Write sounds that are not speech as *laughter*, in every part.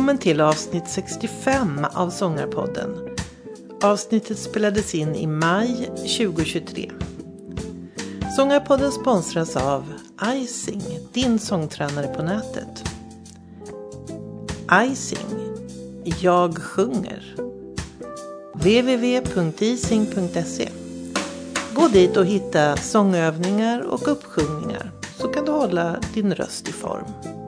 Välkommen till avsnitt 65 av Sångarpodden. Avsnittet spelades in i maj 2023. Sångarpodden sponsras av Icing, din sångtränare på nätet. Icing, jag sjunger. www.ising.se Gå dit och hitta sångövningar och uppsjungningar så kan du hålla din röst i form.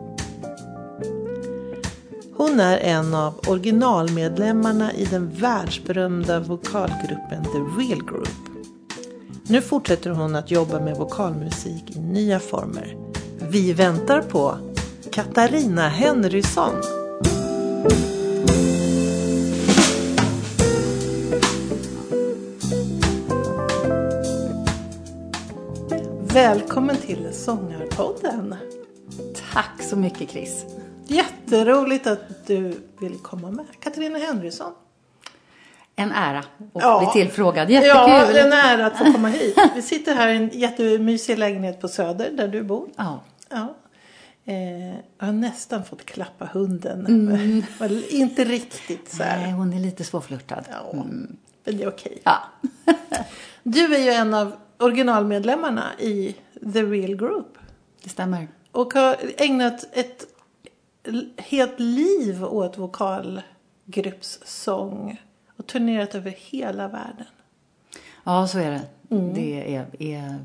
Hon är en av originalmedlemmarna i den världsberömda vokalgruppen The Real Group. Nu fortsätter hon att jobba med vokalmusik i nya former. Vi väntar på Katarina Henrysson. Välkommen till Sångarpodden. Tack så mycket Chris. Jätteroligt att du vill komma med. Katarina Henrysson. En ära att Ja. bli tillfrågad. Jättekul. Ja, en ära att få komma hit. Vi sitter här i en jättemysig lägenhet på Söder där du bor. Ja. Ja. Eh, jag har nästan fått klappa hunden. *laughs* Var inte riktigt så Nej, här. hon är lite svårflörtad. Ja, men det är okej. Ja. *laughs* Du är ju en av originalmedlemmarna i The Real Group. Det stämmer. Och har ägnat ett helt liv åt vokalgruppssång. Och turnerat över hela världen. Ja, så är det. Mm. Det är, är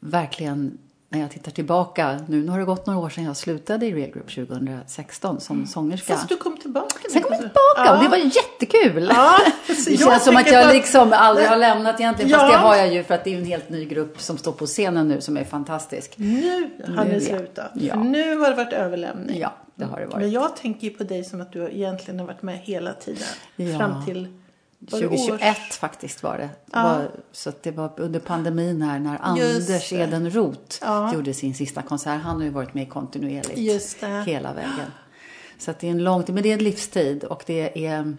verkligen, när jag tittar tillbaka, nu, har det gått några år sedan jag slutade i Real Group 2016 som sångerska. Mm. Fast du kom tillbaka. Sen kom jag tillbaka och det var jättekul. Ja, *laughs* Det känns som att jag på- liksom aldrig har lämnat egentligen. Fast Ja. det har jag ju för att det är en helt ny grupp som står på scenen nu som är fantastisk. Nu har ni ja. slutat. Ja. Nu har det varit överlämning. Ja, det har det varit. Men jag tänker ju på dig som att du egentligen har varit med hela tiden. Ja. Fram till 2021 års- faktiskt var det. Ja. var, så det var under pandemin här när Anders. Edenroth Ja. gjorde sin sista konsert. Han har ju varit med kontinuerligt hela vägen. Så det är en lång tid, men det är en livstid och det är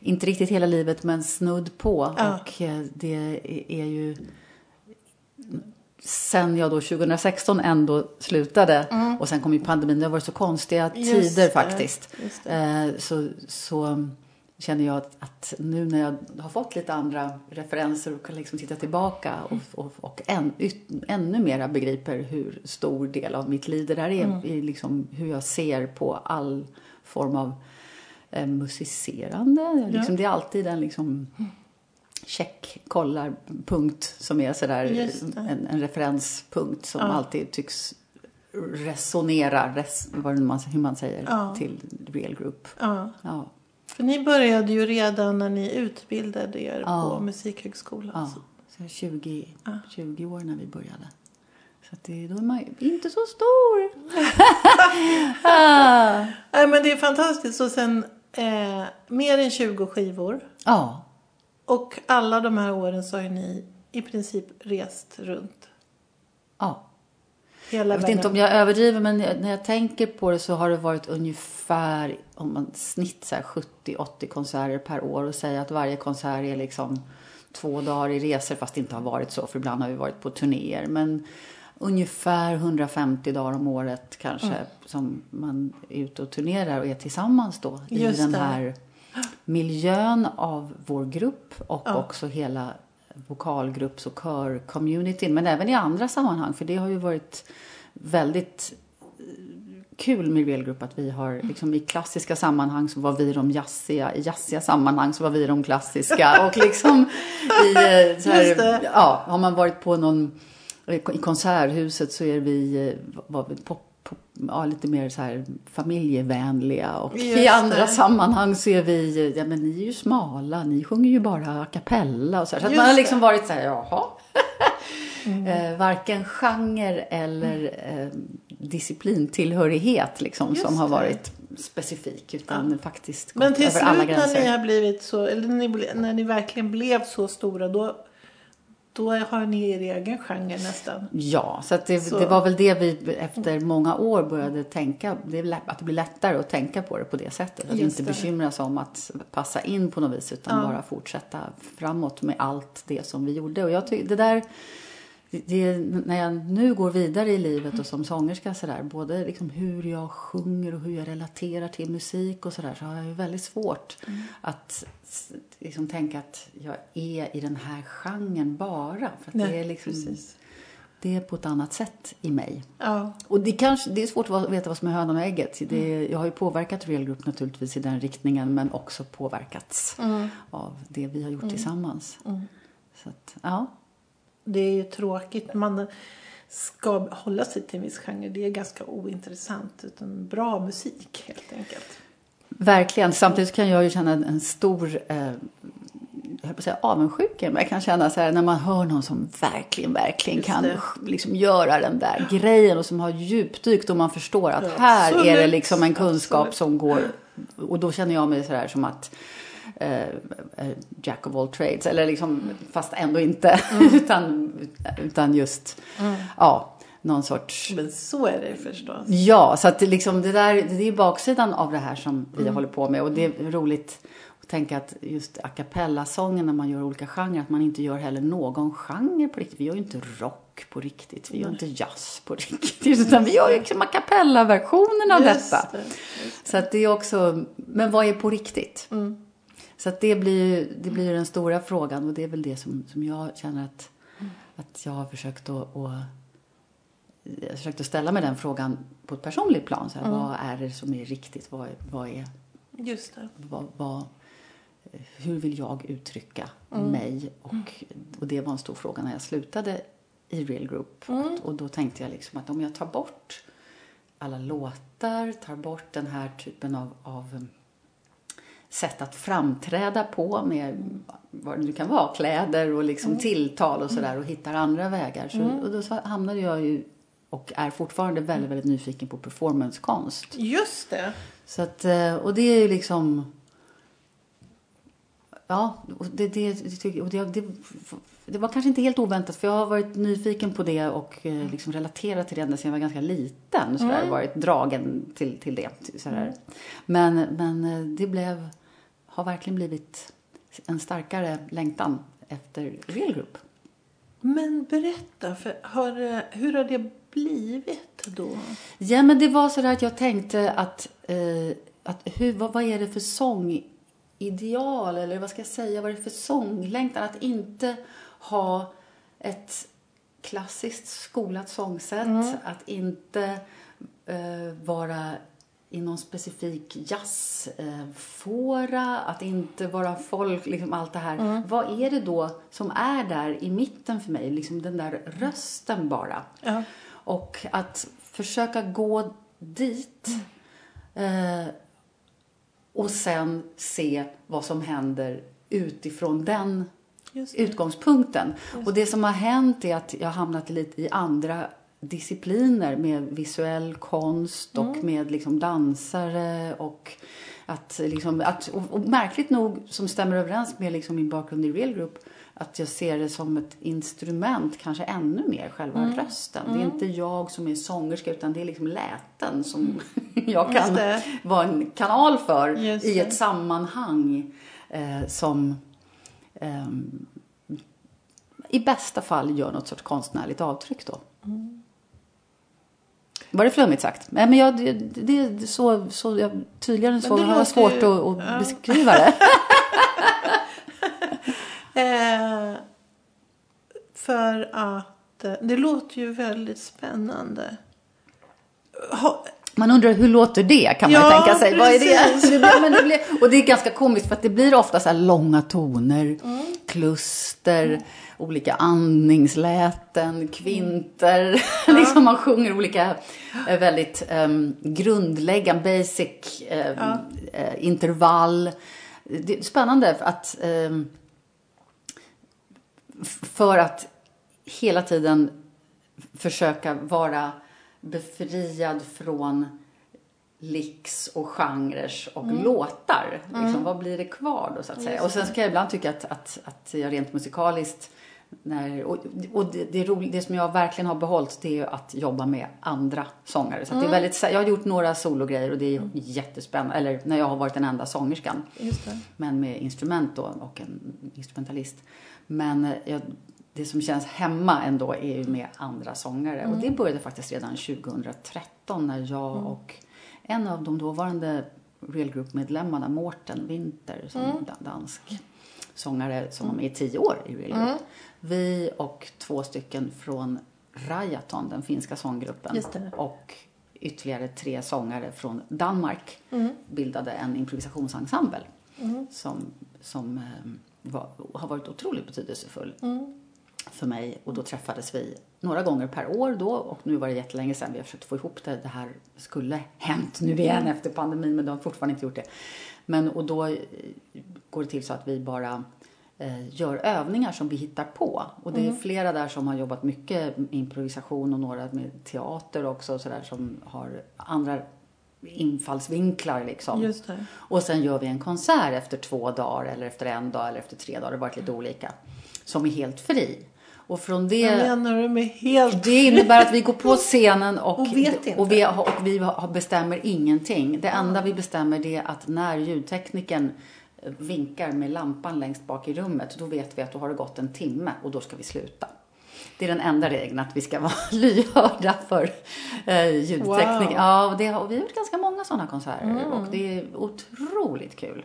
inte riktigt hela livet men snudd på. Ja. Och eh, det är- ju sen jag då 2016 ändå slutade och sen kom ju pandemin. Det har varit så konstiga Mm. Just tider det, faktiskt. Eh, så, så känner jag att, att nu när jag har fått lite andra referenser och kan liksom titta tillbaka och, och, och än, yt, ännu mera begriper hur stor del av mitt liv det där är. Mm. I liksom hur jag ser på all form av eh, musicerande. Liksom, Det är alltid en liksom check, kollar, punkt som är sådär en, en referenspunkt som Ja. alltid tycks resonera, res, vad man, hur man säger, Ja. till real group. Ja. För ni började ju redan när ni utbildade er Ja. på Musikhögskolan. Ja, Så- så jag är 20, Ja. 20 år när vi började. Så det, då är man ju inte så stor. *laughs* ah. Nej, men det är fantastiskt. Och sen eh, mer än 20 skivor. Ja, Och alla de här åren så har ni i princip rest runt ja. Hela Jag vet inte om jag överdriver men när jag tänker på det så har det varit ungefär om man snitt så här 70-80 konserter per år och säga att varje konsert är liksom två dagar i resor fast det inte har varit så för ibland har vi varit på turnéer men ungefär 150 dagar om året kanske Mm. som man är ute och turnerar och är tillsammans då i Just den det. här miljön av vår grupp och Ja. också hela vokalgrupps och kör-communityn men även i andra sammanhang för det har ju varit väldigt eh, kul med Group att vi har liksom i klassiska sammanhang så var vi de jazziga, i jazziga sammanhang så var vi de klassiska och liksom i eh, så här, ja, har man varit på någon i konserthuset så är vi, eh, var vi pop, ja, lite mer så här familjevänliga och Just i andra det. sammanhang så är vi, ja men ni är ju smala, ni sjunger ju bara a cappella och så här. Så Just man har det. liksom varit så här, jaha. *laughs* Eh, varken genre eller eh, disciplintillhörighet liksom, Just som har det. varit specifik utan faktiskt gått Men till över alla slut när gränser. ni har blivit så, eller när ni, när ni verkligen blev så stora då, då har ni er egen genre nästan. Ja, så, det, Så- det var väl det vi efter många år började tänka, det är att det blir lättare att tänka på det på det sättet. Att Just inte det. bekymra sig om att passa in på något vis utan Ja. bara fortsätta framåt med allt det som vi gjorde. Och jag tycker det där det, när jag nu går vidare i livet och som sångerska sådär, både liksom hur jag sjunger och hur jag relaterar till musik och sådär, så har jag väldigt svårt mm. att liksom tänka att jag är i den här genren bara. För Nej, det är liksom, precis. Det är på ett annat sätt i mig. Ja. Och det, kanske, det är svårt att veta vad som är hönan och ägget. Det, mm. Jag har ju påverkat Real Group naturligtvis i den riktningen men också påverkats mm. av det vi har gjort mm. tillsammans. Mm. Så att, ja det är ju tråkigt. Man ska hålla sig till en viss genre. Det är ganska ointressant. Utan bra musik helt enkelt. Verkligen. Samtidigt kan jag ju känna en stor eh, jag på säga avundsjuka, men jag kan känna så här när man hör någon som verkligen, verkligen kan liksom göra den där grejen och som har djupdykt och man förstår att här Absolut. är det liksom en kunskap Absolut. som går och då känner jag mig så här som att Eh, eh, jack of all trades. Eller liksom, fast ändå inte. Mm. *laughs* utan, utan just, mm. ja, någon sorts... Men så är det förstås. Ja, så att liksom, det, där, det är baksidan av det här som vi mm. håller på med. Och det är roligt att tänka att just a cappella-sången när man gör olika genrer, att man inte gör heller någon genre på riktigt. Vi gör ju inte rock på riktigt, vi gör inte jazz på riktigt, *laughs* utan vi gör ju liksom a cappella-versionen av just detta. Det, det. Så att det är också, men vad är på riktigt? Mm. Så att det blir det blir den stora frågan och det är väl det som, som jag känner att, att jag har försökt att, att jag har försökt att ställa mig den frågan på ett personligt plan. Så här, mm. Vad är det som är riktigt? Vad, vad är... Just det. Vad, vad, hur vill jag uttrycka mm. mig? Och, och det var en stor fråga när jag slutade i Real Group. Mm. Och då tänkte jag liksom att om jag tar bort alla låtar, tar bort den här typen av, av sätt att framträda på med vad det nu kan vara, kläder och liksom mm. tilltal och sådär och hittar andra vägar. Så, mm. och då hamnade jag ju och är fortfarande väldigt, väldigt nyfiken på performancekonst. Just det. Så att, eh, och det är ju liksom Ja, och det, det, och det, det, det, var kanske inte helt oväntat för jag har varit nyfiken på det och eh, liksom relaterat till det ända sedan jag var ganska liten. Sådär, mm. varit dragen till, till det. Sådär. Mm. Men, men eh, det blev, har verkligen blivit en starkare längtan efter Real Group. Men berätta, för har, hur har det blivit då? Ja, men det var så att jag tänkte att, eh, att hur, vad, vad är det för sång ideal eller vad ska jag säga, vad är det för sånglängtan? Att inte ha ett klassiskt skolat sångsätt, mm. att inte uh, vara i någon specifik jazzfåra, att inte vara folk, liksom allt det här. Mm. Vad är det då som är där i mitten för mig? Liksom den där rösten bara. Mm. Och att försöka gå dit uh, och sen se vad som händer utifrån den utgångspunkten. Och det som har hänt är att jag har hamnat lite i andra discipliner med visuell konst och mm. med liksom dansare och att, liksom, att och, och, märkligt nog som stämmer överens med liksom min bakgrund i Real Group att jag ser det som ett instrument, kanske ännu mer, själva mm. rösten. Mm. Det är mm. inte jag som är sångerska utan det är liksom läten som mm. *laughs* jag kan vara en kanal för i ett sammanhang eh, som eh, i bästa fall gör något sorts konstnärligt avtryck då. Mm. Var det flummigt sagt? Men jag, det, det är så, så jag, tydligare än så har jag svårt ju, att, att ja. beskriva det. *laughs* Eh, för att eh, det låter ju väldigt spännande. Ha, man undrar hur låter det kan man ja, tänka sig. Vad är det? det blir, *laughs* men det blir, och det är ganska komiskt för att det blir ofta så här långa toner, mm. kluster, mm. Olika andningsläten, kvinter. Mm. *laughs* liksom man sjunger olika eh, väldigt um, grundläggande, basic um, ja. uh, intervall. Det är spännande att um, för att hela tiden försöka vara befriad från licks och genrer och mm. låtar. Liksom, mm. Vad blir det kvar då så att säga? Och sen kan jag ibland tycka att, att, att jag rent musikaliskt när, och, och det, det, roligt, det som jag verkligen har behållit det är att jobba med andra sångare. Så mm. det är mm. väldigt, jag har gjort några sologrejer och det är mm. jättespännande. Eller när jag har varit den enda sångerskan. Men med instrument då och en instrumentalist. Men jag det som känns hemma ändå är ju med andra sångare. Och det började faktiskt redan 2013 när jag och en av de dåvarande Real Group-medlemmarna, Mårten Winter, som är dansk sångare som var med i tio år i Real Group. Vi och två stycken från Rajaton, den finska sånggruppen, och ytterligare tre sångare från Danmark bildade en improvisationsensemble som, som eh, var, har varit otroligt betydelsefull för mig. Och då träffades vi några gånger per år då. Och nu var det jättelänge sedan vi har försökt få ihop det. Det här skulle hänt nu igen efter pandemin men de har fortfarande inte gjort det. Men och då går det till så att vi bara gör övningar som vi hittar på. Och det är flera där som har jobbat mycket med improvisation och några med teater också och sådär som har andra infallsvinklar liksom. Och sen gör vi en konsert efter två dagar eller efter en dag eller efter tre dagar. Det har varit lite olika. Som är helt fri. Och från det... Vad menar du med helt Det innebär att vi går på scenen och, Och och vi, och vi bestämmer ingenting. Det enda vi bestämmer det är att när ljudtekniken eh, vinkar med lampan längst bak i rummet, då vet vi att då har det gått en timme och då ska vi sluta. Det är den enda regeln, att vi ska vara *laughs* lyhörda för eh, ljudteknik. Wow. Ja, och, det, och vi har gjort ganska många sådana konserter och det är otroligt kul.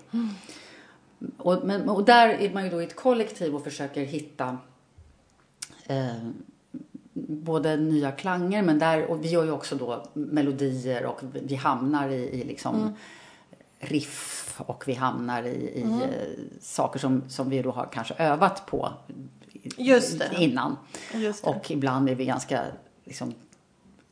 Och, men, och där är man ju då i ett kollektiv och försöker hitta eh, både nya klanger, men där, och vi gör ju också då melodier och vi- hamnar i, i liksom riff och vi hamnar i, i eh, saker som, som vi då har kanske övat på innan. Och ibland är vi ganska liksom,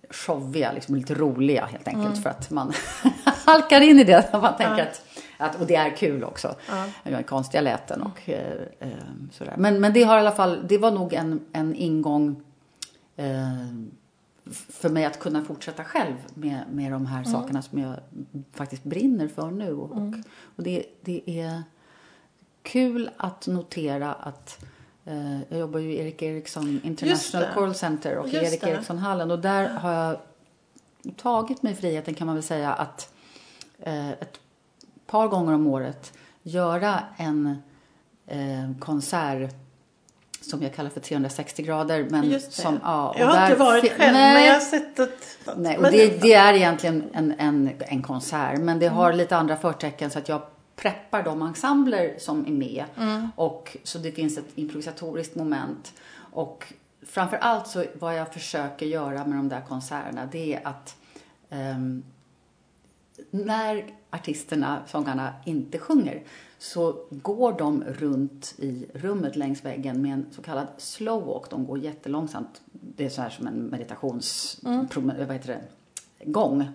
showiga, liksom lite roliga helt enkelt Mm. för att man *laughs* halkar in i det. Man tänker att, att, och det är kul också. Ja. Konstiga läten och eh, eh, sådär. Men, men det har i alla fall, det var nog en, en ingång eh, för mig att kunna fortsätta själv med, med de här sakerna som jag faktiskt brinner för nu. Och, och det, det är kul att notera att eh, jag jobbar ju i Erik Eriksson International. Choral Center och Just Erik. Eriksson-hallen och där har jag tagit mig friheten kan man väl säga att eh, ett par gånger om året göra en eh, konsert som jag kallar för 360 grader. Men som, ja, jag har inte varit själv, Nej. men jag har sett att... Nej, och det, det är egentligen en, en, en konsert, men det har lite andra förtecken så att jag preppar de ensembler som är med. Och så det finns ett improvisatoriskt moment. Och framför allt så vad jag försöker göra med de där konserterna, det är att ehm, när artisterna, sångarna, inte sjunger så går de runt i rummet längs väggen med en så kallad slow walk. De går jättelångsamt. Det är så här som en meditations... prom- Vad heter det? gång.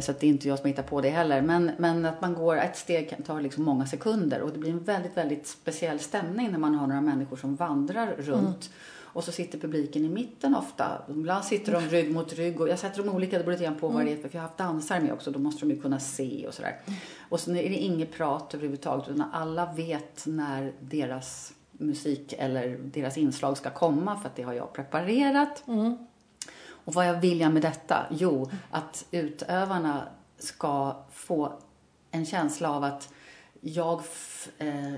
Så att det är inte jag som hittar på det heller. Men, men att man går, ett steg kan ta liksom många sekunder och det blir en väldigt, väldigt speciell stämning när man har några människor som vandrar runt. Och så sitter publiken i mitten ofta. Ibland sitter de rygg mot rygg och jag sätter dem olika, det beror lite grann på vad det är för, för jag har haft dansare med också, då måste de ju kunna se och sådär. Och sen är det inget prat överhuvudtaget utan alla vet när deras musik eller deras inslag ska komma för att det har jag preparerat. Och vad jag vill jag med detta? Jo, att utövarna ska få en känsla av att jag eh,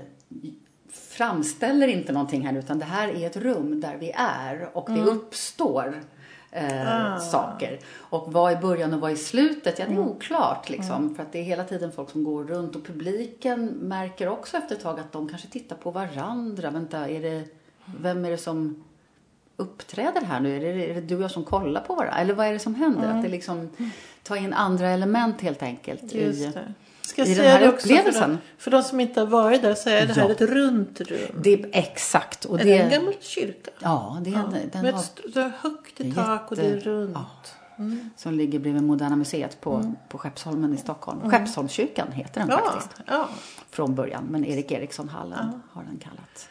framställer inte någonting här utan det här är ett rum där vi är och det uppstår eh, saker. Och vad är början och vad är slutet? Ja, det är oklart liksom. För att det är hela tiden folk som går runt och publiken märker också efter ett tag att de kanske tittar på varandra. Vänta, är det, vem är det som uppträder här nu? Är det, är det du och jag som kollar på varandra? Eller vad är det som händer? Att det liksom tar in andra element helt enkelt. i, Just det. Ska i den här också för upplevelsen. de, för de som inte har varit där så är det här Ja. ett runt rum. Det exakt. Och är det, det en gammal kyrka? Ja, det är en, den Med har, ett högt i tak och det är runt. ja. som ligger bredvid Moderna Museet på, på Skeppsholmen i Stockholm. Skeppsholmskyrkan heter den Ja, faktiskt. ja. Från början, men Erik Eriksson-hallen har den kallats.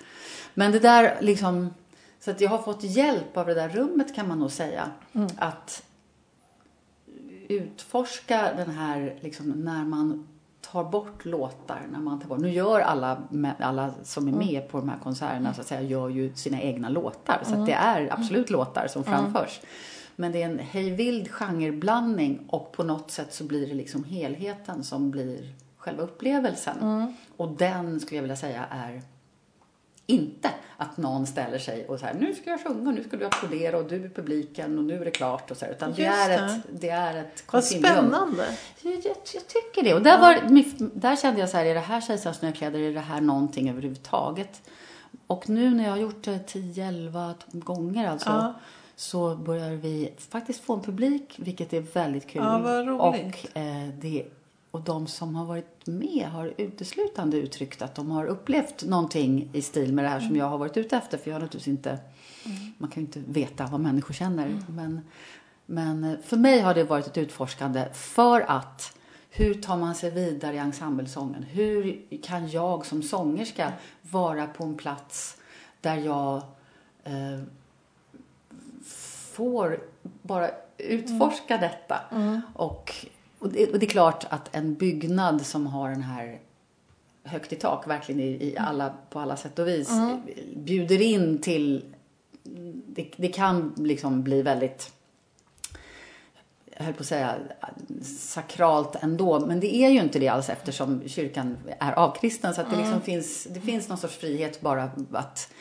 Men det där liksom, så att jag har fått hjälp av det där rummet kan man nog säga. Att utforska den här, liksom, när man tar bort låtar, när man tar bort, nu gör alla, alla som är med på de här konserterna så att säga, gör ju sina egna låtar. Så att det är absolut låtar som framförs. Men det är en hejvild genreblandning och på något sätt så blir det liksom helheten som blir själva upplevelsen. Och den skulle jag vilja säga är inte att någon ställer sig och så här, nu ska jag sjunga, nu ska du applådera och du är publiken och nu är det klart och så här, utan det är, det. ett, det är ett Vad kontinuum. spännande. Jag, jag, jag tycker det. Och där, var, där kände jag så här, är det här Kejsarens snökläder, är det här någonting överhuvudtaget? Och nu när jag har gjort det 10-11 gånger alltså, Ja. så börjar vi faktiskt få en publik, vilket är väldigt kul. Ja, vad roligt. Och, eh, det, och de som har varit med har uteslutande uttryckt att de har upplevt någonting i stil med det här som jag har varit ute efter. För jag har naturligtvis inte, man kan ju inte veta vad människor känner. Men, men eh, för mig har det varit ett utforskande för att hur tar man sig vidare i ensemblesången? Hur kan jag som sångerska vara på en plats där jag eh, får bara utforska detta? Och, och, det, och det är klart att en byggnad som har den här högt i tak, verkligen i, i alla, på alla sätt och vis, bjuder in till... Det, det kan liksom bli väldigt jag höll på att säga sakralt ändå, men det är ju inte det alls eftersom kyrkan är avkristen. Så att det, liksom finns, det finns någon sorts frihet bara att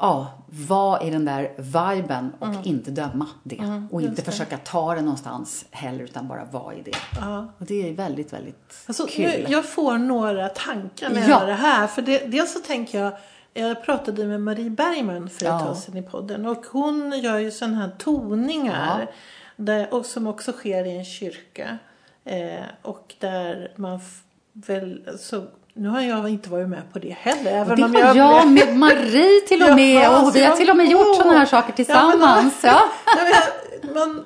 ja, vara i den där viben och inte döma det. och inte försöka ta det någonstans heller, utan bara vara i det. Ja. Och det är väldigt, väldigt Alltså, kul. nu, jag får några tankar jag Ja. det här. För det, dels så tänker jag, jag pratade med Marie Bergman för ett Ja. tag sedan i podden. Och hon gör ju sådana här toningar. Där, och som också sker i en kyrka. Eh, och där man väl, så, nu har jag inte varit med på det heller. Även det om jag, jag med Marie till och *laughs* med Jaha, och så vi har jag- till och med gjort Åh. sådana här saker tillsammans. Ja, *laughs* men jag- man,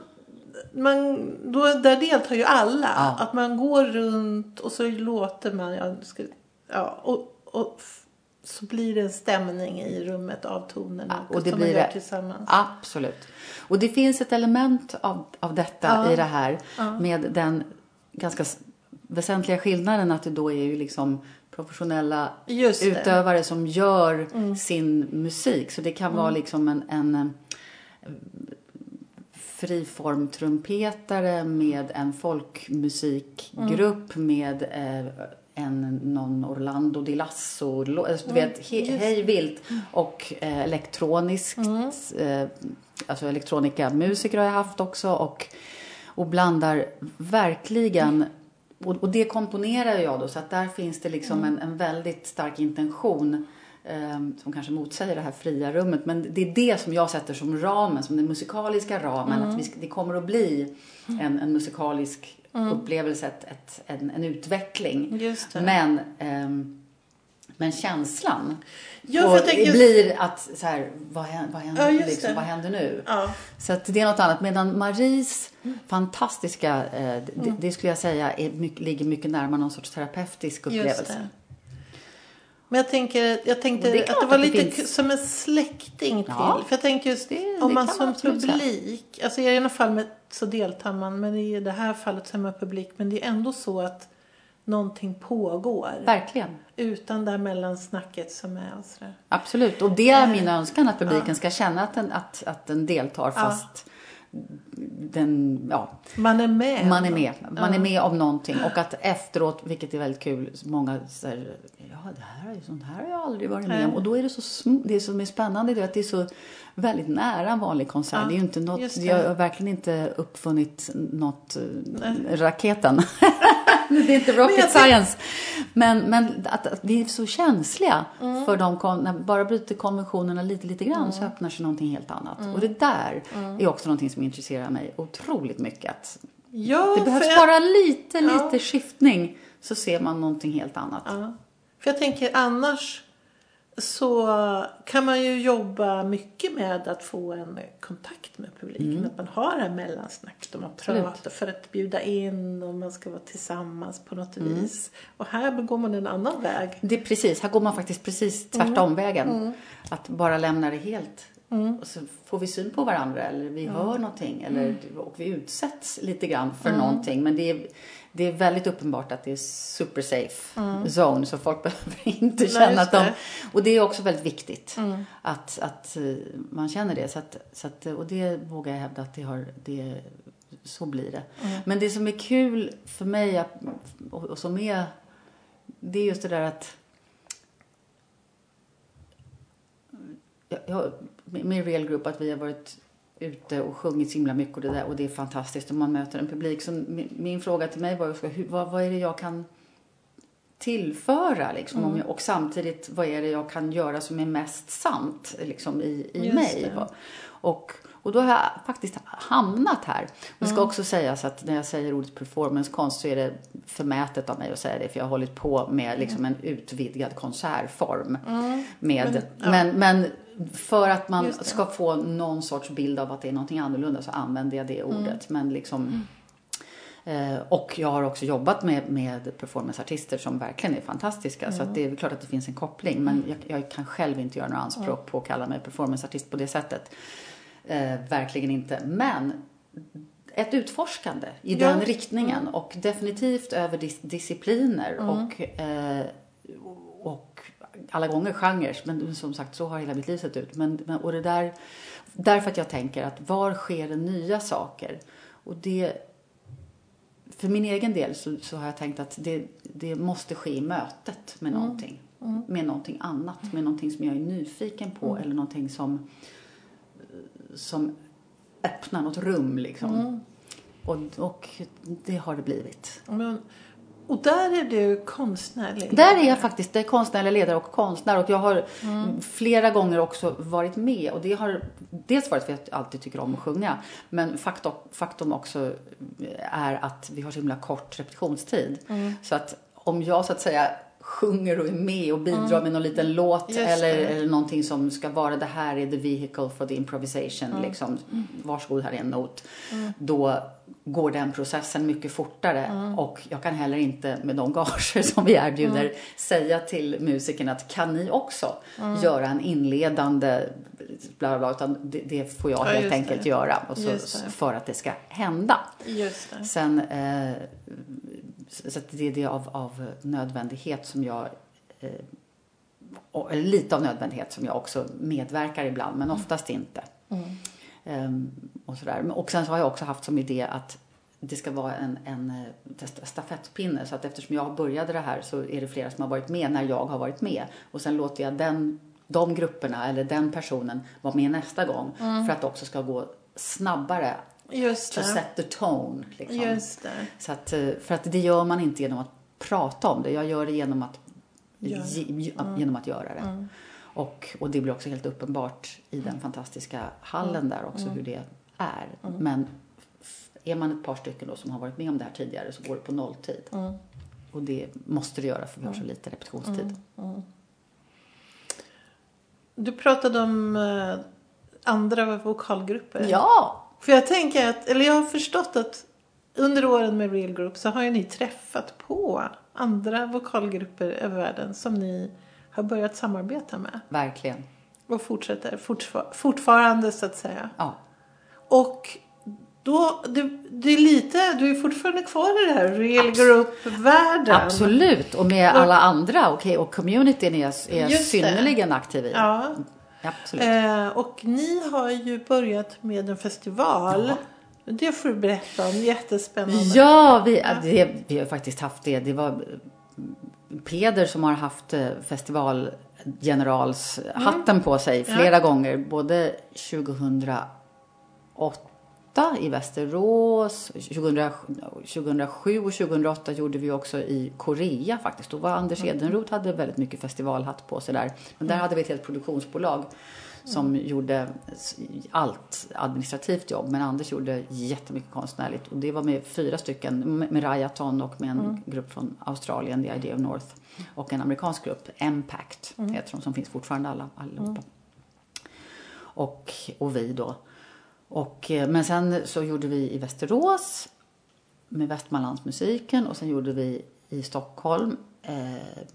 man, då, där deltar ju alla. Ja. Att man går runt och så låter man, ja, nu ska, ja och, och så blir det en stämning i rummet av tonerna Ja, och det som blir man gör tillsammans. Absolut. Och det finns ett element av, av detta Ja. i det här med den ganska väsentliga skillnaden att det då är ju liksom professionella utövare som gör sin musik. Så det kan vara liksom en, en eh, friform trumpetare med en folkmusikgrupp med eh, en, någon Orlando di Lasso, alltså, du vet, he, hej vilt och eh, elektroniskt, eh, alltså elektronika musiker har jag haft också och, och blandar verkligen och, och det komponerar jag då så att där finns det liksom en, en väldigt stark intention eh, som kanske motsäger det här fria rummet. Men det är det som jag sätter som ramen, som den musikaliska ramen. Att vi, det kommer att bli en, en musikalisk upplevelse, ett, ett, en, en utveckling. Men, ehm, men känslan Ja, och jag tänker blir att så här, vad, händer, vad, händer, Ja, liksom, det. vad händer nu? Ja. Så att det är något annat. Medan Maries fantastiska, eh, det, Mm. det skulle jag säga är mycket, ligger mycket närmare någon sorts terapeutisk upplevelse. det. Men jag, tänker, jag tänkte det att det var att det lite finns. som en släkting till. Ja. För jag tänker just Det- om det man som man publik, alltså i ena fallet så deltar man, men i det här fallet så är man publik. Men det är ändå så att någonting pågår. Verkligen. Utan det här mellansnacket som är sådär. Absolut. Och det är min önskan att publiken ska känna att den, att, att den deltar fast den, ja, Man är med. man är med. Man är med om någonting. Och att efteråt, vilket är väldigt kul, många säger ja det här är ju sånt här har jag aldrig varit med om. Och då är det så det som är spännande det är att det är så väldigt nära en vanlig konsert. Ja, det är ju inte något, jag har verkligen inte uppfunnit något, eh, raketen. *laughs* *laughs* det är inte rocket tänk- science. Men, men att, att vi är så känsliga Mm. för de, när vi bara bryter konventionerna lite, lite grann så öppnar sig någonting helt annat. Mm. Och det där är också någonting som intresserar mig otroligt mycket. Att Ja, det behövs jag, bara lite, Ja. lite skiftning så ser man någonting helt annat. ja. För jag tänker annars så kan man ju jobba mycket med att få en kontakt med publiken. Att man har det här mellansnacket och man Absolut. pratar för att bjuda in och man ska vara tillsammans på något vis. Och här går man en annan väg. Det är precis, här går man faktiskt precis tvärtom vägen. Att bara lämna det helt. Och så får vi syn på varandra eller vi hör någonting eller, och vi utsätts lite grann för någonting. Men det är, det är väldigt uppenbart att det är super safe zone så folk *laughs* behöver inte känna att de... Och det är också väldigt viktigt att, att eh, man känner det. Så att, så att, och det vågar jag hävda att det har, det, så blir det. Men det som är kul för mig och, och som är, det är just det där att jag, jag, med Real Group att vi har varit ute och sjungit så himla mycket och det, där, och det är fantastiskt och man möter en publik. Så min, min fråga till mig var hur, vad, vad är det jag kan tillföra liksom, mm. jag, och samtidigt vad är det jag kan göra som är mest sant liksom, i, i mig. Och, och då har jag faktiskt hamnat här. Det ska mm. också sägas att när jag säger ordet performancekonst så är det förmätet av mig att säga det för jag har hållit på med liksom en utvidgad konsertform. Mm. Med, men, ja. men, men, för att man ska få någon sorts bild av att det är någonting annorlunda så använder jag det mm. ordet. Men liksom mm. Eh, och jag har också jobbat med, med performanceartister som verkligen är fantastiska. Mm. Så det är klart att det finns en koppling. Men jag, jag kan själv inte göra några anspråk mm. på att kalla mig performanceartist på det sättet. Eh, verkligen inte. Men ett utforskande i ja. den riktningen. Mm. Och definitivt över dis discipliner. Mm. Och, eh, och alla gånger genrer. Men som sagt, så har hela mitt liv sett ut. Men, men, och det där, därför att jag tänker att var sker det nya saker? Och det för min egen del så, så, har jag tänkt att det, det måste ske i mötet med mm. någonting. Mm. Med någonting annat, med någonting som jag är nyfiken på mm. eller någonting som, som öppnar något rum liksom. Mm. Och, och det har det blivit. Men, och där är du konstnärlig? Där är jag faktiskt det är konstnärlig ledare och konstnär. Och jag har mm. flera gånger också varit med. Och det har dels varit för att jag alltid tycker om att sjunga. Men faktum, faktum också är att vi har så himla kort repetitionstid. Mm. Så att om jag så att säga sjunger och är med och bidrar mm. med någon liten låt eller, eller någonting som ska vara det här är the vehicle for the improvisation. Mm. Liksom, varsågod, här är en not. Mm. Då går den processen mycket fortare mm. och jag kan heller inte med de gager som vi erbjuder mm. säga till musikerna att kan ni också göra en inledande bla bla, utan det, det får jag ja, helt enkelt det. göra och så, för att det ska hända. Sen eh, så det är det av, av nödvändighet som jag eh, eller lite av nödvändighet som jag också medverkar ibland, men oftast inte. Mm. Um, och, sådär. och sen så har jag också haft som idé att det ska vara en, en eh, stafettpinne. Så att eftersom jag började det här så är det flera som har varit med när jag har varit med. Och sen låter jag den, de grupperna eller den personen vara med nästa gång. Mm. För att det också ska gå snabbare Just det. To set the tone. Liksom. Just det. Så att, eh, för att det gör man inte genom att prata om det. Jag gör det genom att, ge, mm. genom att göra det. Mm. Och, och det blir också helt uppenbart i den fantastiska hallen mm. där också mm. hur det är. Mm. Men är man ett par stycken då som har varit med om det här tidigare så går det på nolltid. Mm. Och det måste det göra för vi har så lite repetitionstid. Du pratade om eh, andra vokalgrupper. Ja! För jag tänker att, eller jag har förstått att under åren med Real Group så har ju ni träffat på andra vokalgrupper över världen som ni har börjat samarbeta med. Verkligen. Och fortsätter fortfar fortfarande så att säga. Ja. Och då, du, du är lite, du är fortfarande kvar i det här real group-världen. Absolut, och med alla andra okay, och communityn är, är synnerligen aktiv i. Ja. Absolut. Eh, och ni har ju börjat med en festival. Ja. Det får du berätta om, jättespännande. Ja, vi, det, vi har faktiskt haft det. Det var Peder som har haft eh, festivalgeneralshatten mm. på sig flera ja. gånger. Både 2008 i Västerås, 2000, 2007 och 2008 gjorde vi också i Korea faktiskt. Då var Anders mm. Edenroth hade väldigt mycket festivalhatt på sig där. Men där mm. hade vi ett helt produktionsbolag som mm. gjorde allt administrativt jobb. Men Anders gjorde jättemycket konstnärligt. Och det var med fyra stycken, med Rayaton och med en mm. grupp från Australien, The Idea of North. Och en amerikansk grupp, Impact, mm. heter de, som finns fortfarande alla, allihopa. Mm. Och, och vi då. Och, eh, men sen så gjorde vi i Västerås med Västmanlandsmusiken och sen gjorde vi i Stockholm eh,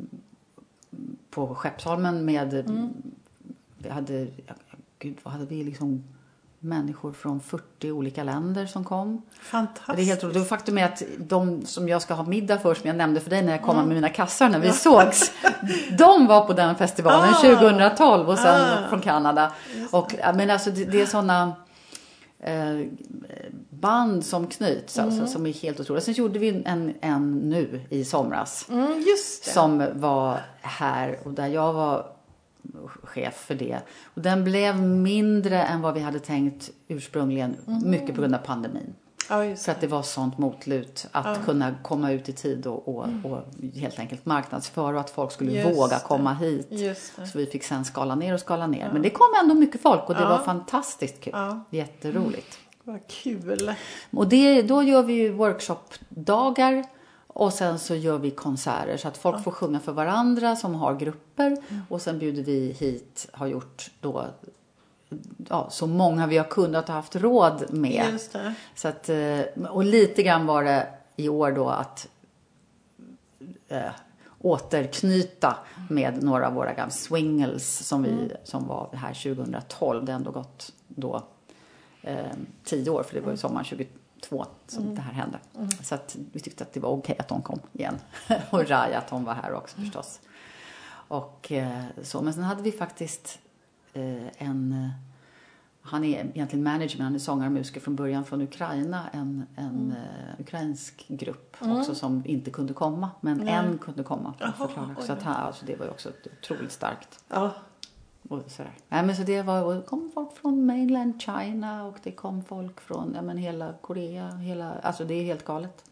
på Skeppsholmen med mm vi hade, gud vad hade vi liksom människor från 40 olika länder som kom. Fantastiskt. Det är helt roligt. faktum är att de som jag ska ha middag för, som jag nämnde för dig när jag kom mm. med mina kassar när vi ja. sågs. de var på den festivalen ah. 2012 och sen ah. från Kanada. Och, men alltså det, det är sådana band som knyts alltså, mm. alltså, som är helt otroliga. Sen gjorde vi en, en nu i somras. Mm, som var här och där jag var chef för det. Och den blev mindre än vad vi hade tänkt ursprungligen, mycket på grund av pandemin. Ja, För att det var sånt motlut att kunna komma ut i tid och, och, och helt enkelt marknadsföra och att folk skulle Just våga det. komma hit. Så vi fick sen skala ner och skala ner. Men det kom ändå mycket folk och det var fantastiskt kul. Ja. Jätteroligt. Vad kul. Och det, då gör vi ju workshopdagar och sen så gör vi konserter så att folk får sjunga för varandra som har grupper och sen bjuder vi hit, har gjort då ja, så många vi har kunnat och haft råd med. Just det. Så att, eh, och lite grann var det i år då att eh, återknyta med några av våra gamla swingles som, vi, som var här 2012. Det har ändå gått då eh, tio år för det var ju sommaren 22 som det här hände. Så att vi tyckte att det var okej att de kom igen. *laughs* och Raja att hon var här också förstås. Och eh, så, men sen hade vi faktiskt en eh, han är egentligen manager men han är sångare och musiker från början från Ukraina. En, en eh, ukrainsk grupp också som inte kunde komma. Men en kunde komma. för förklara. oj Så att han, alltså, det var ju också otroligt starkt. Ja. Och sådär. Nej, men så det, var, och det kom folk från mainland China och det kom folk från ja, men hela Korea. Hela, alltså det är helt galet.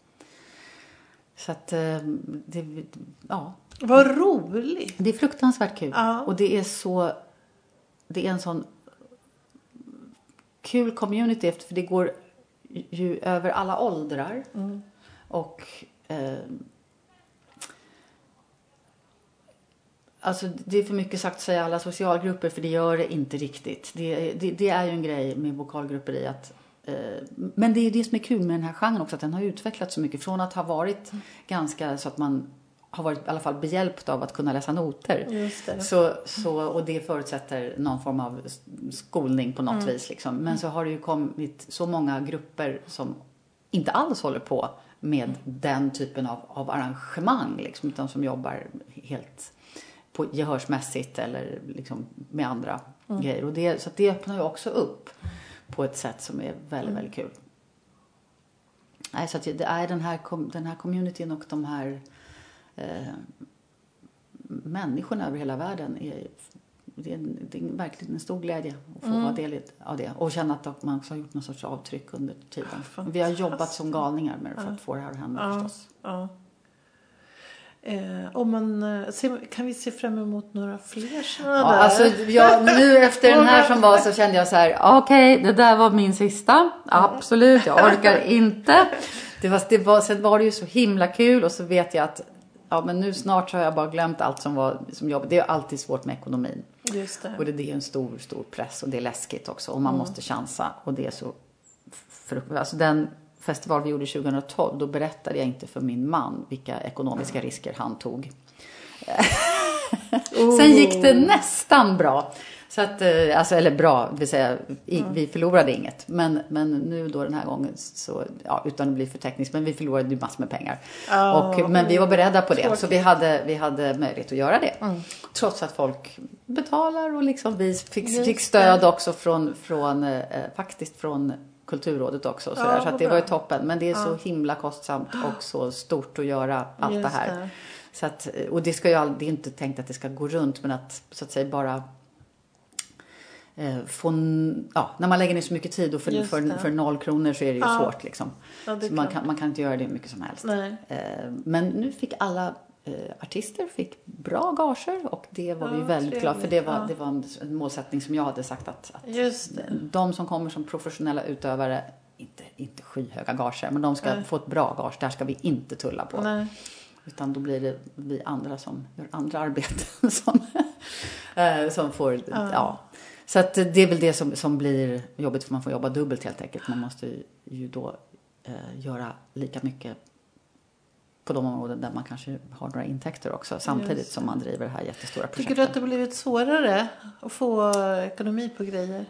Så att eh, det, ja, Vad roligt. det är fruktansvärt kul. Ja. Och det är så... Det är en sån kul community för det går ju över alla åldrar. Och... Eh, Alltså det är för mycket sagt att säga alla socialgrupper för det gör det inte riktigt. Det, det, det är ju en grej med vokalgrupper i att eh, men det är det som är kul med den här genren också att den har utvecklats så mycket från att ha varit ganska så att man har varit i alla fall behjälpt av att kunna läsa noter. Så, så, och det förutsätter någon form av skolning på något vis. Liksom. Men så har det ju kommit så många grupper som inte alls håller på med den typen av, av arrangemang. Liksom, utan som jobbar helt på gehörsmässigt eller liksom med andra grejer. Och det, så det öppnar ju också upp på ett sätt som är väldigt, väldigt kul. Nej, så det är den här, den här communityn och de här eh, människorna över hela världen. Är, det, är, det är verkligen en stor glädje att få vara del av det. Och känna att man också har gjort någon sorts avtryck under tiden. Vi har jobbat som galningar med det för att få det här att hända förstås. Ja. Eh, om man, eh, kan vi se fram emot några fler sådana Ja, där? alltså, jag, nu efter den här som var så kände jag så här, okej, det där var min sista. Absolut, jag orkar *laughs* inte. Det var, det var, sen var det ju så himla kul och så vet jag att ja, men nu snart så har jag bara glömt allt som var som jobb. Det är alltid svårt med ekonomin. Just det. Och det, det är en stor, stor press och det är läskigt också och man måste chansa och det är så fruktansvärt. Alltså den festival vi gjorde 2012, då berättade jag inte för min man vilka ekonomiska risker han tog. *laughs* Sen gick det nästan bra. Så att, eh, alltså, eller bra, det vill säga i, vi förlorade inget. Men, men nu då den här gången, så, ja, utan att bli för teknisk, men vi förlorade ju massor med pengar. Ja, och, men vi var beredda på det, så tråkigt. vi hade, vi hade möjlighet att göra det. Trots att folk betalar och liksom vi fick, fick stöd också från, från eh, faktiskt från Kulturrådet också. Så Ja, så det var ju toppen. Men det är så himla kostsamt och så stort att göra allt Just det här. Så att, och det, ska ju all, det är inte tänkt att det ska gå runt men att så att säga bara eh, få, n- ja, när man lägger ner så mycket tid och för, för, för noll kronor så är det ju Ja. svårt liksom. Ja, så man kan, man kan inte göra det hur mycket som helst. Nej. Eh, men nu fick alla eh, artister fick bra gager och det var vi Ja, väldigt glada för. Det var, det var en, målsättning som jag hade sagt att, att de som kommer som professionella utövare, inte, inte skyhöga gager, men de ska Nej. få ett bra gage. Där ska vi inte tulla på. Nej. Utan då blir det vi andra som gör andra arbeten *laughs* som, som får, ja. Så att det är väl det som, som blir jobbigt för man får jobba dubbelt helt enkelt. Man måste ju- ju då eh, göra lika mycket på de områden där man kanske har några intäkter också samtidigt Just som man driver det här jättestora Tycker projektet. du att det har blivit svårare att få ekonomi på grejer?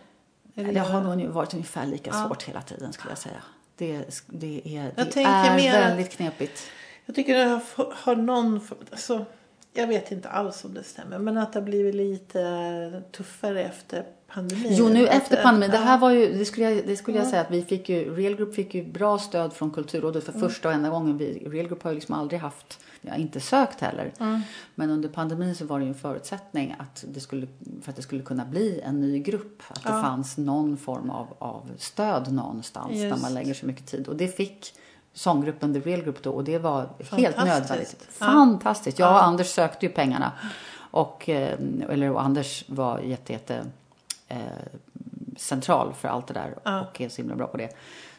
Eller Det har nog varit ungefär lika Ja. svårt hela tiden skulle jag säga. Det, det är, det är väldigt knepigt. Jag tycker det har, har någon... Alltså, jag vet inte alls om det stämmer, men att det har blivit lite tuffare efter pandemin. Jo, nu efter pandemin. Det här var ju, det skulle jag, det skulle jag säga att vi fick ju, Real Group fick ju bra stöd från Kulturrådet för första och enda gången. Vi, Real Group har ju liksom aldrig haft, ja, inte sökt heller. Men under pandemin så var det ju en förutsättning att det skulle, för att det skulle kunna bli en ny grupp. Att det Ja. fanns någon form av, av stöd någonstans där Just. man lägger så mycket tid. Och det fick sånggruppen The Real Group då och det var helt nödvändigt. Fantastiskt. Jag och. Anders sökte ju pengarna. Och, eh, eller, och Anders var jätte, jätte eh, central för allt det där Ja. och är så himla bra på det.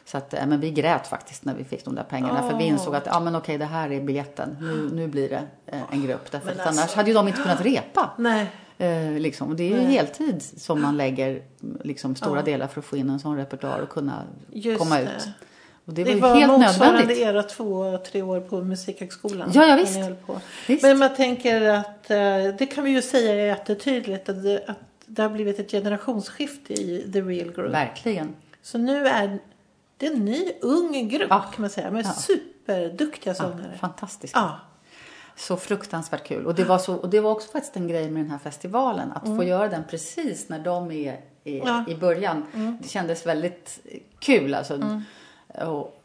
Så att, eh, men vi grät faktiskt när vi fick de där pengarna för vi insåg att ja men okej det här är biljetten. Nu, nu blir det eh, en grupp. Därför alltså- annars hade ju de inte kunnat repa. Nej, Eh, liksom. Och det är ju Nej. heltid som man lägger liksom, stora Ja. delar för att få in en sån repertoar och kunna just komma det. Och det Det, var ju var helt motsvarande nödvändigt. era två, tre år på Musikhögskolan. Ja, ja, visst. Visst. Men man tänker att, eh, det kan vi ju säga är jättetydligt, att det, att det har blivit ett generationsskifte i The Real Group. Verkligen. Så nu är det en ny ung grupp Ja. kan man säga, med Ja. superduktiga Ja, sångare. fantastiskt. Ja, Så fruktansvärt kul. Och det, var så, och det var också faktiskt en grej med den här festivalen. Att få göra den precis när de är i, Mm. Ja. Mm. i början. Det kändes väldigt kul. Alltså. Och,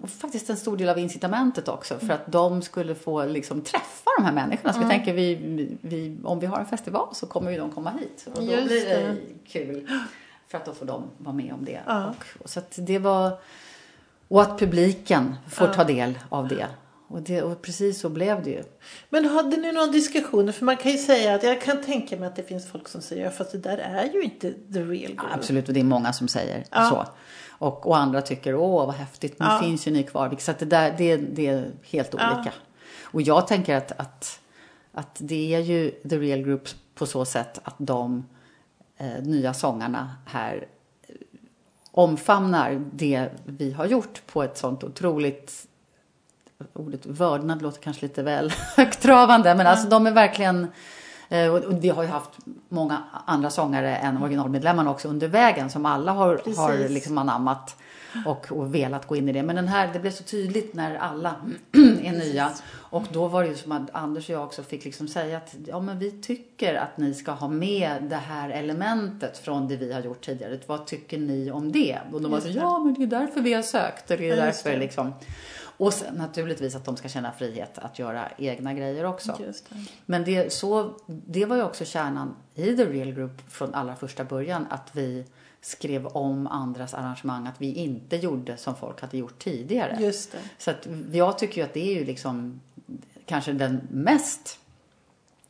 och faktiskt en stor del av incitamentet också. För att de skulle få liksom träffa de här människorna. Så Mm. vi tänker, vi, vi, om vi har en festival så kommer ju de komma hit. Och då Just blir det det. kul. För att då får de vara med om det. Ja. Och, och så att det var... Och att publiken får Ja. ta del av det. Och, det. och precis så blev det ju. Men hade ni någon diskussion? För man kan ju säga att jag kan tänka mig att det finns folk som säger fast det där är ju inte the real group. Absolut, och det är många som säger Ja. så. Och, och andra tycker, åh vad häftigt, nu Ja. finns ju ni kvar. Så det, där, det, det är helt Ja. olika. Och jag tänker att, att, att det är ju The Real Group på så sätt att de eh, nya sångarna här eh, omfamnar det vi har gjort på ett sånt otroligt ordet vördnad låter kanske lite väl *laughs* högtravande, men alltså de är verkligen och och vi har ju haft många andra sångare än originalmedlemmarna också under vägen som alla har, Precis. har liksom anammat och, och velat gå in i det. Men den här, det blev så tydligt när alla *clears throat* är nya. Och då var det ju som att Anders och jag också fick liksom säga att ja, men vi tycker att ni ska ha med det här elementet från det vi har gjort tidigare. Vad tycker ni om det? Och de var så, ja men det är därför vi har sökt och det är därför liksom. Och sen, naturligtvis att de ska känna frihet att göra egna grejer också. Det. Men det, så, det var ju också kärnan i The Real Group från allra första början. Att vi skrev om andras arrangemang. Att vi inte gjorde som folk hade gjort tidigare. Just det. Så att jag tycker ju att det är ju liksom kanske den mest,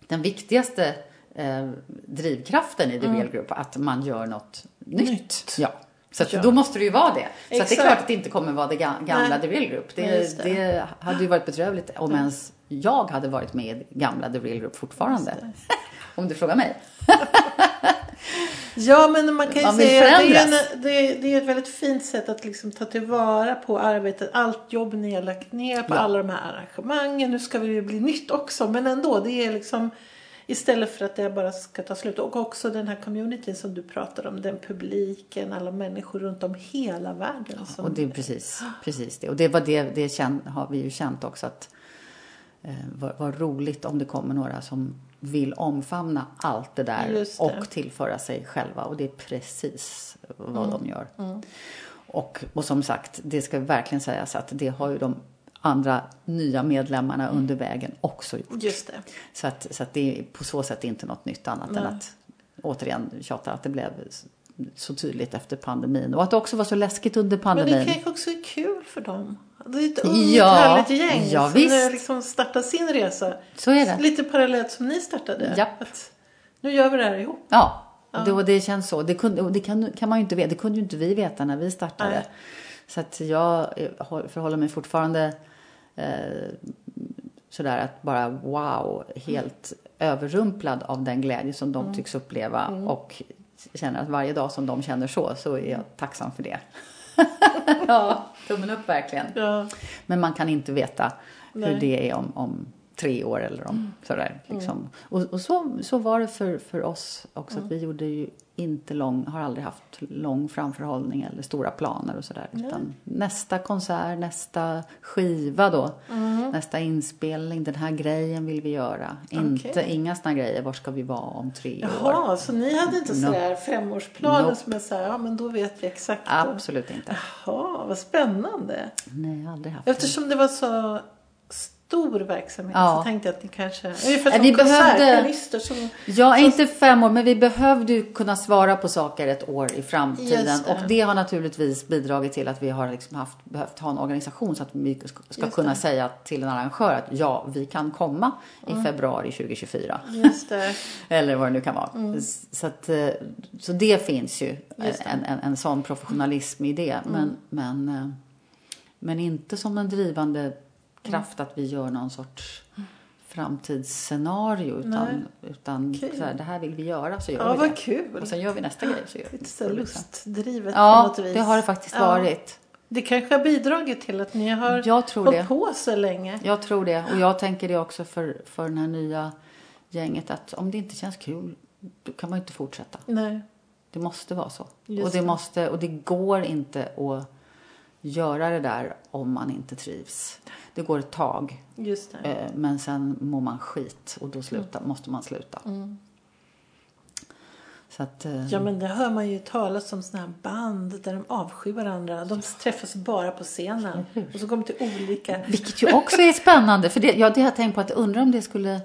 den viktigaste eh, drivkraften i The Real Group. Att man gör något nytt. Nytt. Ja. Så Ja. då måste det ju vara det. Så det är klart att det inte kommer vara det ga- gamla Nej. The Real Group. Det, det. det. hade ju varit bedrövligt om ens jag hade varit med i gamla The Real Group fortfarande. *laughs* om du frågar mig. Ja, men man kan ju Man säga att det är, en, det, är, det är ett väldigt fint sätt att liksom ta tillvara på arbetet. Allt jobb ni har lagt ner på Ja. alla de här arrangemangen. Nu ska det ju bli nytt också. Men ändå, det är liksom istället för att det bara ska ta slut. Och också den här communityn som du pratar om. Den publiken, alla människor runt om hela världen. Som, Och det är precis, precis det. Och det var det, det känn, har vi ju känt också att eh, vad, vad roligt om det kommer några som vill omfamna allt det där det. och tillföra sig själva. Och det är precis vad Mm. de gör. Och, och som sagt, det ska verkligen sägas att det har ju de andra nya medlemmarna Mm. under vägen också gjort. Just det. Så att, så att det är på så sätt inte något nytt annat än Nej. att återigen tjata att det blev så tydligt efter pandemin. Och att det också var så läskigt under Men pandemin. det kanske också är kul för dem. Det är ett ungt Ja, härligt gäng ja, som visst. liksom startar sin resa. Så är det. Lite parallellt som ni startade. Japp. Att nu gör vi det här ihop. Ja, och det, och det känns så. Det, kunde, det kan, kan man ju inte veta. Det kunde ju inte vi veta när vi startade. Nej. Så att jag eh, håll- förhåller mig fortfarande eh, sådär att bara wow, helt överrumplad av den glädje som de Mm. tycks uppleva. Och känner att varje dag som de känner så, så är jag tacksam för det. *laughs* ja, tummen upp verkligen. Ja. Men man kan inte veta Nej. hur det är om, om tre år eller om sådär. Liksom. Och, och så, så var det för, för oss också. Att vi gjorde ju inte lång, har aldrig haft lång framförhållning eller stora planer och sådär. Utan nästa konsert, nästa skiva då, nästa inspelning, den här grejen vill vi göra. Inte, inga såna grejer, var ska vi vara om tre år? Jaha, så ni hade inte sådär femårsplaner Nope. som är såhär, ja men då vet vi exakt. Absolut inte. Jaha, vad spännande. Nej, jag har aldrig haft Eftersom det var så stor verksamhet Ja. så tänkte jag att ni kanske, ungefär som vi behövde- konsertpianister som Ja, inte fem år, men vi behövde ju kunna svara på saker ett år i framtiden. Det. Och det har naturligtvis bidragit till att vi har liksom haft, behövt ha en organisation så att vi ska, kunna det. säga till en arrangör att ja, vi kan komma i februari 2024. Just det. *laughs* Eller vad det nu kan vara. Så, att, eh, så det finns ju Mm. Det. en, en, en sån professionalism i det. Men, men, eh, men inte som en drivande kraft att vi gör någon sorts framtidsscenario. Utan, utan så här, det här vill vi göra så gör Ja, vi vad det. kul. Och sen gör vi nästa grej så gör vi Lite så lustdrivet på Ja, något vis. det har det faktiskt Ja. varit. Det kanske har bidragit till att ni har Jag tror hållit det. på så länge. Jag tror det. Och jag tänker det också för, för den här nya gänget att om det inte känns kul då kan man ju inte fortsätta. Nej. Det måste vara så. Just och, det det. måste, och det går inte att göra det där om man inte trivs. Det går ett tag, Just det. eh, men sen mår man skit och då sluta, måste man sluta. Så att, eh, Ja men det hör man ju talas om såna här band där de avskyr varandra. De träffas bara på scenen. Och så kommer till olika... Vilket ju också är spännande. För det, ja, det har jag tänkt på att undra om det skulle...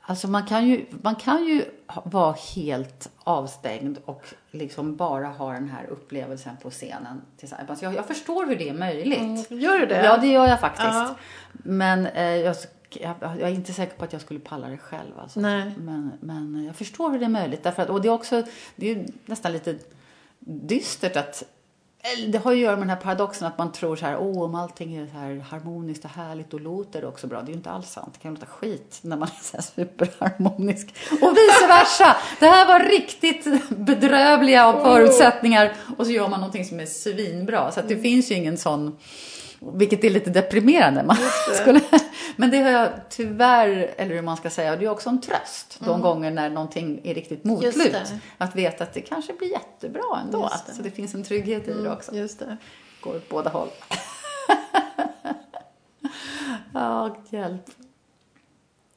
Alltså man kan ju, man kan ju vara helt avstängd och liksom bara ha den här upplevelsen på scenen tillsammans. Jag, jag förstår hur det är möjligt. Gör du det? Ja, det gör jag faktiskt. Ja. Men eh, jag, jag, jag är inte säker på att jag skulle palla det själv. Alltså. Nej. Men, men jag förstår hur det är möjligt. Därför att, och det är också det är nästan lite dystert att det har ju att göra med den här paradoxen att man tror så här, åh, om allting är så här harmoniskt och härligt då låter det också bra. Det är ju inte alls sant. Det kan låta skit när man är så här superharmonisk. Och vice versa. Det här var riktigt bedrövliga förutsättningar och så gör man någonting som är svinbra. Så att det finns ju ingen sån vilket är lite deprimerande. Man skulle, *laughs* men det har jag tyvärr, eller hur man ska säga, det är också en tröst de gånger när någonting är riktigt Mm. Motlut. Att veta att det kanske blir jättebra ändå. Det. Mm. Så det finns en trygghet i det också. Just det. Går åt båda håll. *laughs* ja, hjälp.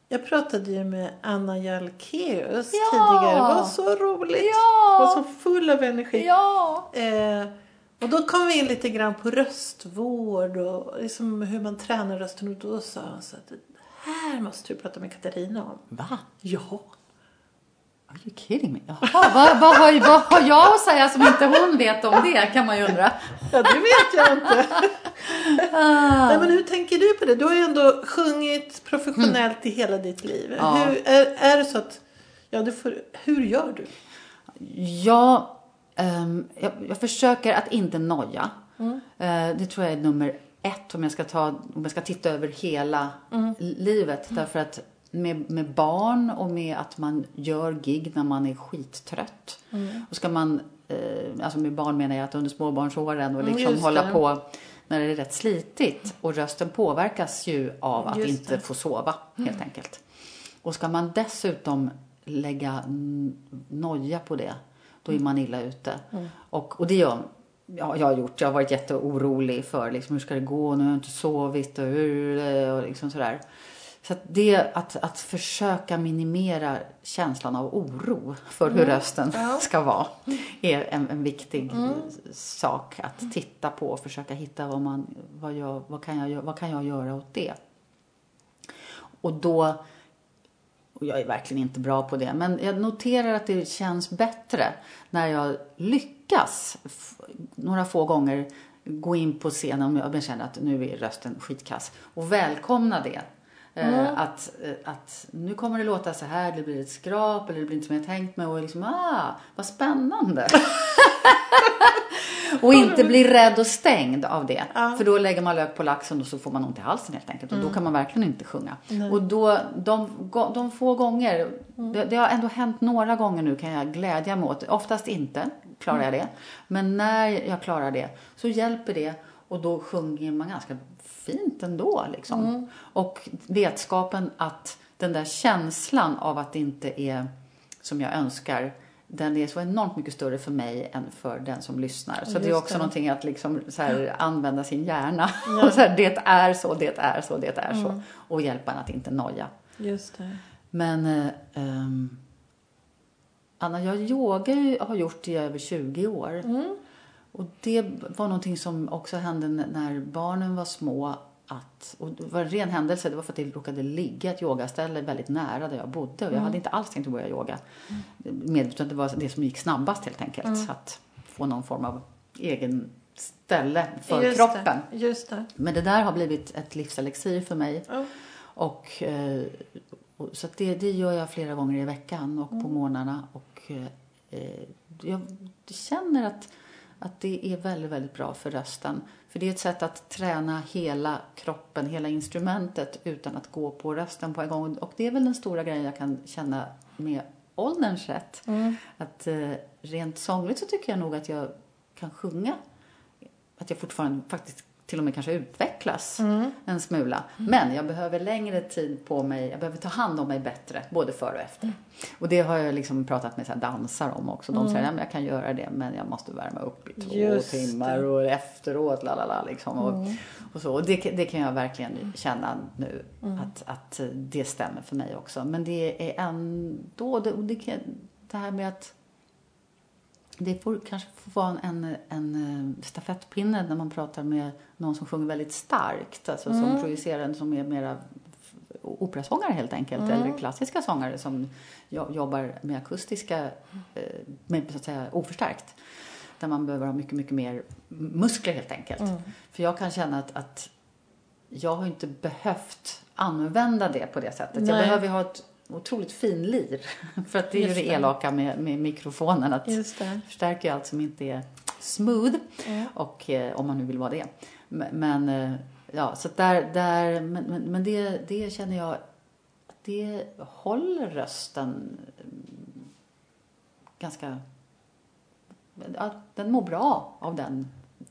Jag pratade ju med Anna Jalkeus Ja! tidigare. Det var så roligt. Ja! Var så full av energi. Ja! Eh, och då kom vi in lite grann på röstvård och liksom hur man tränar rösten. Och då sa han så att det här måste du prata med Katarina om. Va? Ja. Are you kidding me? Jaha, vad, vad, har, vad har jag att säga som inte hon vet om det kan man ju undra. Ja, det vet jag inte. *laughs* Ah. Nej, men hur tänker du på det? Du har ju ändå sjungit professionellt i hela ditt liv. Ja. Hur, är, är det så att, ja, du får, hur gör du? Ja, jag, jag försöker att inte noja. Eh, det tror jag är nummer ett om jag ska, ta, om jag ska titta över hela livet. Därför att med, med barn och med att man gör gig när man är skittrött. Och ska man, eh, alltså med barn menar jag att under småbarnsåren och Mm, liksom just hålla det. på när det är rätt slitigt. Och rösten påverkas ju av att Just inte det. Mm. få sova helt enkelt. Och ska man dessutom lägga noja på det, då är man illa ute. Och, och det gör ja, jag har gjort. Jag har varit jätteorolig för liksom, hur ska det gå, nu har jag inte sovit och, hur, och liksom sådär. Så att det att, att försöka minimera känslan av oro för hur rösten Ja. *laughs* ska vara är en, en viktig sak att titta på och försöka hitta vad, man, vad, jag, vad, kan jag, vad kan jag göra åt det. Och då, och jag är verkligen inte bra på det, men jag noterar att det känns bättre när jag lyckas några få gånger gå in på scenen om jag känner att nu är rösten skitkass och välkomna det. Eh, att, eh, att nu kommer det låta så här, det blir ett skrap eller det blir inte som jag tänkt mig och liksom ah, vad spännande. *laughs* och inte bli rädd och stängd av det. För då lägger man lök på laxen och så får man ont i halsen helt enkelt. Och då kan man verkligen inte sjunga. Och då, de, de få gånger, det, det har ändå hänt några gånger nu kan jag glädja mig åt. Oftast inte klarar jag det. Men när jag klarar det så hjälper det och då sjunger man ganska fint ändå. Liksom. Och vetskapen att den där känslan av att det inte är som jag önskar den är så enormt mycket större för mig än för den som lyssnar. Så det är också det. någonting att liksom så här, använda sin hjärna. *laughs* Och så här, det är så, det är så, det är så. Och hjälpa en att inte noja. Just det. Men eh, ehm, Anna, jag yoga har gjort i över 20 år. Och det var någonting som också hände när barnen var små. Att, och det var en ren händelse, det var för att det råkade ligga ett yogaställe väldigt nära där jag bodde. Och jag hade inte alls tänkt att börja yoga. Medvetet att det var det som gick snabbast helt enkelt. Att få någon form av egen ställe för Just kroppen. Det. Just det. Men det där har blivit ett livselixir för mig. Ja. Och, eh, och, så det, det gör jag flera gånger i veckan och på morgnarna. Och, eh, jag känner att, att det är väldigt, väldigt bra för rösten. För det är ett sätt att träna hela kroppen, hela instrumentet utan att gå på rösten på en gång. Och det är väl den stora grejen jag kan känna med ålderns rätt. Att eh, rent sångligt så tycker jag nog att jag kan sjunga. Att jag fortfarande faktiskt till och med kanske utvecklas en smula. Men jag behöver längre tid på mig. Jag behöver ta hand om mig bättre, både före och efter. Och det har jag liksom pratat med så dansare om också. De säger att jag kan göra det, men jag måste värma upp i två Just timmar och efteråt, la la la liksom. Och, och så. Och det, det kan jag verkligen känna nu, att, att det stämmer för mig också. Men det är ändå, det, det, kan, det här med att det får kanske få vara en, en eh, stafettpinne när man pratar med någon som sjunger väldigt starkt. Alltså som projicerar en som är mera operasångare helt enkelt. Eller klassiska sångare som jo- jobbar med akustiska, eh, med så att säga oförstärkt. Där man behöver ha mycket, mycket mer muskler helt enkelt. För jag kan känna att, att jag har inte behövt använda det på det sättet. Jag Nej. behöver ha ett otroligt fin lir. *laughs* För att det är ju det elaka med, med mikrofonen. Att Just det. förstärker ju allt som inte är smooth. Och eh, om man nu vill vara det. Men, eh, ja, så där, där men, men, men det, det känner jag, det håller rösten mm, ganska, ja, den mår bra av den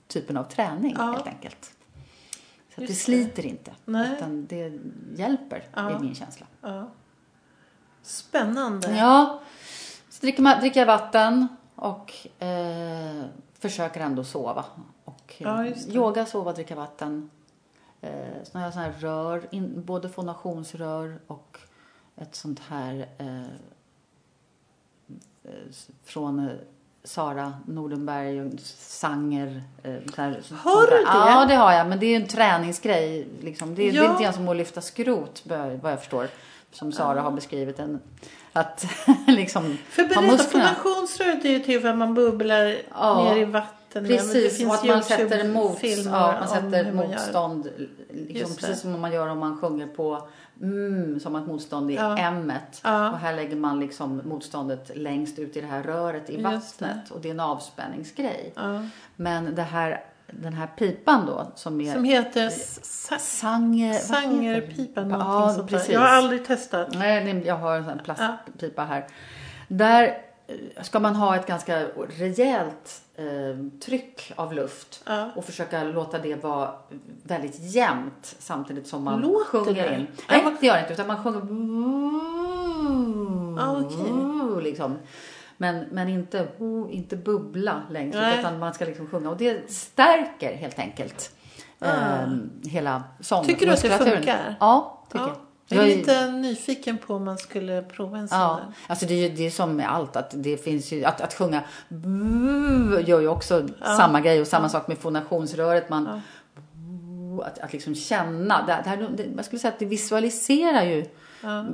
typen av träning Ja. helt enkelt. Så att det Just det. sliter inte, Nej. utan det hjälper, Ja. är min känsla. Ja. Spännande. Ja, så dricker, man, dricker jag vatten och eh, försöker ändå sova. Och eh, Ja, yoga, sova, dricka vatten. Eh, så har jag sådana här rör, in, både fonationsrör och ett sånt här eh, eh, från eh, Sara Nordenberg och Sanger. Så här, Har du det? Ja, det har jag. Men det är ju en träningsgrej. Liksom. Det, är, det är Ja. lite grann som att lyfta skrot, vad jag förstår. Som Sara har beskrivit. En, att *laughs* liksom För ha berätta, musklerna. fonationsröret är ju till för att man bubblar Ja, ner i vatten. Det Precis, och att man sätter, mot, ja, man sätter motstånd. Liksom, det. precis som man gör om man sjunger på mm, som att motstånd är Ja. M-et. Ja. Och här lägger man liksom motståndet längst ut i det här röret i vattnet. Och det är en avspänningsgrej. Ja. Men det här, den här pipan då som är Som heter sa- Sanger... vad heter Sangerpipa, den? någonting Ja, sånt där. precis. Jag har aldrig testat. Nej, jag har en sån plastpipa här. Där eh, ska man ha ett ganska rejält eh, tryck av luft Ja. och försöka låta det vara väldigt jämnt samtidigt som man Låter sjunger det? in. Nej, det gör det inte utan man sjunger Ah, okej. liksom. Men, men inte, inte bubbla längst utan man ska liksom sjunga och det stärker helt enkelt eh, hela sång Ah. Tycker du att det funkar? Ja, tycker Ja. jag. Jag är lite nyfiken på om man skulle prova en sån Ja, där. alltså det är ju det är som med allt att det finns ju att, att sjunga gör ju också samma grej och samma sak med fonationsröret man att, att liksom känna det, det här, det, jag skulle säga att det visualiserar ju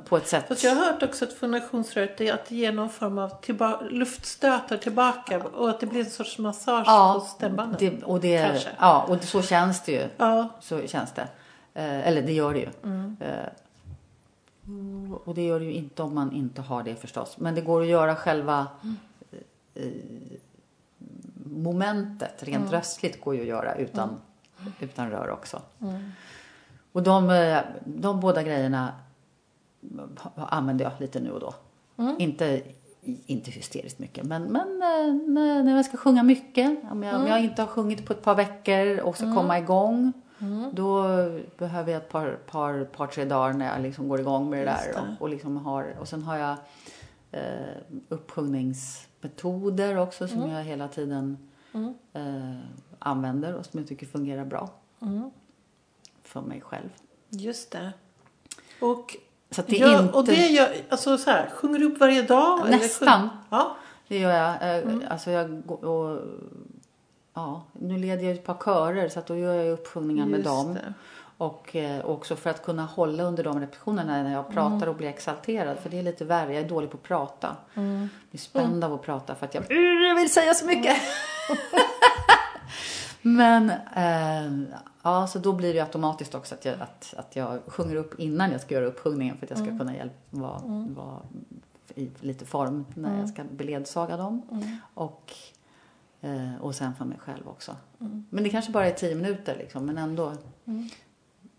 på ett sätt. Fast jag har hört också att fonationsröret är att det ger någon form av tillba- luftstötar tillbaka och att det blir en sorts massage på ja, stämbanden. det, och det, Kanske. ja, och så känns det ju. Ja, Så känns det. Eh, eller det gör det ju. Mm. Eh, och det gör det ju inte om man inte har det förstås. Men det går att göra själva eh, momentet rent Mm. röstligt går ju att göra utan, utan rör också. Och de, eh, de båda grejerna använder jag lite nu och då. Mm. Inte, inte hysteriskt mycket, men, men eh, när, jag ska sjunga mycket. Om jag, om Mm. jag inte har sjungit på ett par veckor och ska komma igång. Då behöver jag ett par, par, par, tre dagar när jag liksom går igång med det där. det. Och, och, liksom har, och sen har jag eh, uppsjungningsmetoder också som jag hela tiden eh, använder och som jag tycker fungerar bra för mig själv. Just det. Och, Så att det ja, inte... och det gör, alltså så här, sjunger du upp varje dag? eller Nästan. sjung- Ja. Det gör jag. Eh, Alltså jag går- och, ja, nu leder jag ett par körer så att då gör jag uppsjungningar med dem. det. Och eh, också för att kunna hålla under de repetitionerna när jag pratar och blir exalterad. För det är lite värre, jag är dålig på att prata. Jag blir spänd av att prata för att jag, jag vill säga så mycket. *laughs* Men eh, ja, så då blir det automatiskt också att jag, att, att jag sjunger upp innan jag ska göra upphugningen för att jag ska kunna hjälpa, vara, vara i lite form när jag ska beledsaga dem. Och, eh, och sen för mig själv också. Men det kanske bara är tio minuter liksom, men ändå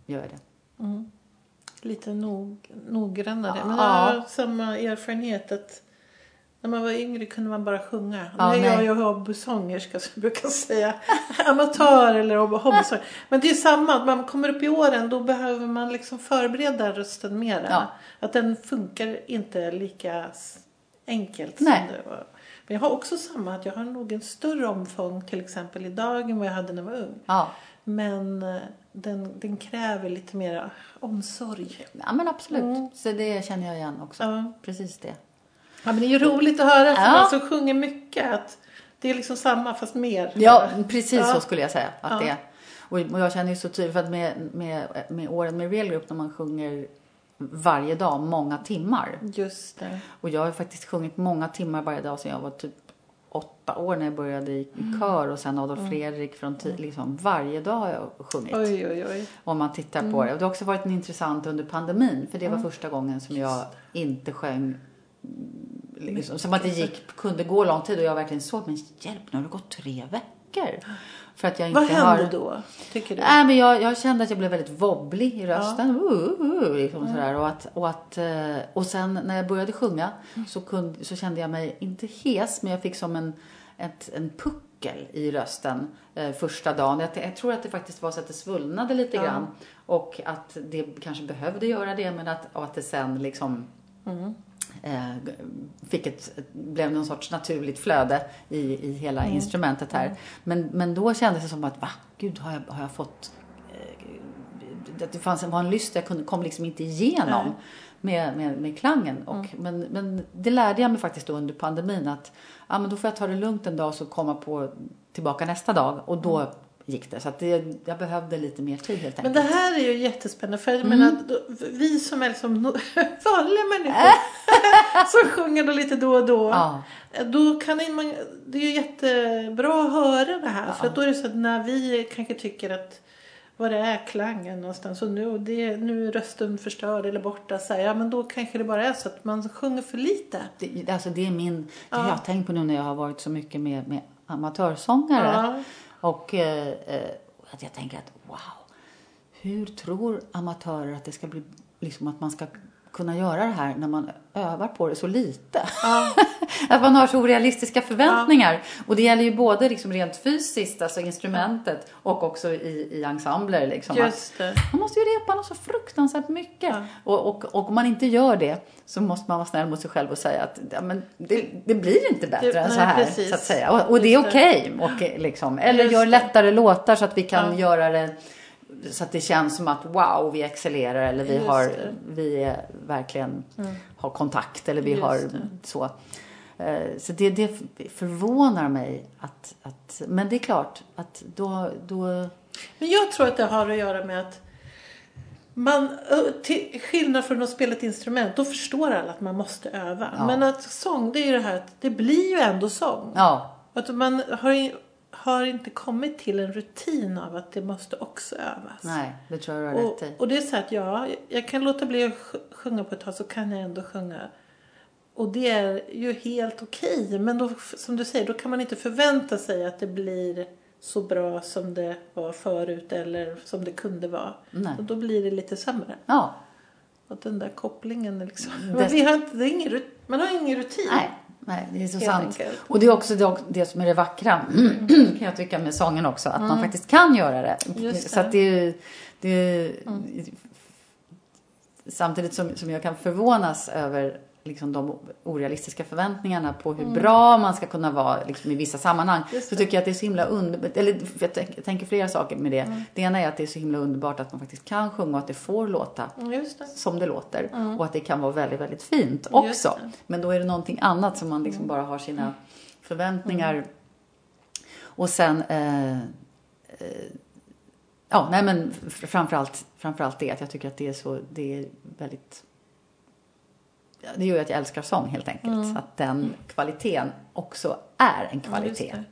gör jag det. Lite nog, noggrannare. Men jag har samma erfarenhet att när man var yngre kunde man bara sjunga. Ja, nu är jag nej. ju hobbysångerska som jag brukar säga. *laughs* Amatör eller hob- hobbysång. Men det är samma, att man kommer upp i åren då behöver man liksom förbereda rösten mera. Ja. Att den funkar inte lika enkelt Nej. som det var. Men jag har också samma, att jag har nog en större omfång till exempel idag än vad jag hade när jag var ung. Ja, Men eh, den, den kräver lite mer omsorg. ja men absolut. Så det känner jag igen också. Ja. Precis det. Ja, men det är ju roligt att höra för Ja. man som sjunger mycket att det är liksom samma fast mer. Ja, precis Ja. så skulle jag säga att Ja. det. Och jag känner ju så tydligt för att med, med, med åren med Real Group när man sjunger varje dag många timmar. Just det. Och jag har faktiskt sjungit många timmar varje dag sedan jag var typ åtta år när jag började i i kör och sen Adolf Fredrik från liksom varje dag har jag sjungit. Oj, oj, oj. Om man tittar på det. Och det har också varit intressant under pandemin för det var första gången som jag inte sjöng mm, liksom, som att det gick, kunde gå lång tid och jag verkligen såg men hjälp nu har det gått tre veckor. För att jag inte Vad hände har... då, tycker du? Nej, men jag, jag kände att jag blev väldigt wobblig i rösten. Uh, uh, uh, liksom sådär. Och, att, och, att, eh, och sen när jag började sjunga så, kunde, så kände jag mig, inte hes, men jag fick som en, ett, en puckel i rösten eh, första dagen. Jag, jag tror att det faktiskt var så att det svullnade lite Ja. grann. Och att det kanske behövde göra det, men att, och att det sen liksom eh, fick ett, blev någon sorts naturligt flöde i, i hela instrumentet här. Men, men då kändes det som att, va, gud har jag, har jag fått eh, att det fanns var en lyst jag kunde, kom liksom inte igenom med, med, med klangen. Och, men, men det lärde jag mig faktiskt under pandemin att ja, men då får jag ta det lugnt en dag och så komma på tillbaka nästa dag. Och då gick det. Så att det, jag behövde lite mer tid helt Men enkelt. det här är ju jättespännande för jag Mm. menar, vi som är liksom *laughs* vanliga människor *laughs* som sjunger då lite då och då. Ja. Då kan man, det är ju jättebra att höra det här. För att då är det så att när vi kanske tycker att vad det är klangen någonstans och nu, det, nu är rösten förstörd eller borta. Så här, ja men då kanske det bara är så att man sjunger för lite. Det, alltså det är min, det Ja. har jag tänkt på nu när jag har varit så mycket med, med amatörsångare. Ja. Och eh, eh, att jag tänker att wow, hur tror amatörer att det ska bli, liksom att man ska kunna göra det här när man övar på det så lite? *laughs* att man har så orealistiska förväntningar. Och det gäller ju både liksom rent fysiskt, alltså instrumentet, och också i, i ensembler. Liksom, Just det. man måste ju repa något så fruktansvärt mycket. Ja. Och, och, och om man inte gör det så måste man vara snäll mot sig själv och säga att ja, men det, det blir inte bättre Det- än så nej, här. precis. Så att säga. Och, och det är det. okej. Och, liksom, eller Just gör det. lättare låtar så att vi kan Ja. göra det så att det känns som att wow, vi excellerar eller vi, Just har, det. Mm. vi är verkligen har kontakt eller vi Just har det. så. Eh, Så det, det förvånar mig att, att, men det är klart att då, då Men jag tror att det har att göra med att man, ö, till skillnad från att spela ett instrument, då förstår alla att man måste öva. Ja. Men att sång, det är ju det här att det blir ju ändå sång. ja, Att man har, har inte kommit till en rutin av att det måste också övas. nej, det tror jag du har Och, rätt i. och det är så att ja, jag kan låta bli att sj- sjunga på ett tag så kan jag ändå sjunga. Och det är ju helt okej. Men då, som du säger, då kan man inte förvänta sig att det blir så bra som det var förut eller som det kunde vara. Nej. Och då blir det lite sämre. Ja, Och den där kopplingen liksom. Det- Men vi har inte, det är ingen, man har ingen rutin. Nej, Nej, det är så Helt sant. enkelt. Och det är också det, det som är det vackra, *clears throat* kan jag tycka, med sången också. Att man faktiskt kan göra det. Mm. Just Så att det är det är, Mm. Samtidigt som, som jag kan förvånas över liksom de orealistiska förväntningarna på hur Mm. bra man ska kunna vara liksom, i vissa sammanhang. Så tycker jag att det är så himla underbart. Eller jag tänk- jag tänker flera saker med det. Mm. Det ena är att det är så himla underbart att man faktiskt kan sjunga och att det får låta Mm, det. som det låter. Och att det kan vara väldigt, väldigt fint Mm. Också. Mm. Men då är det någonting annat som man liksom bara har sina förväntningar. Och sen eh, eh, Ja, nej men framförallt, framförallt det att jag tycker att det är så, det är väldigt det gör ju att jag älskar sång helt enkelt. Att den kvaliteten också är en Ja, kvalitet. just det.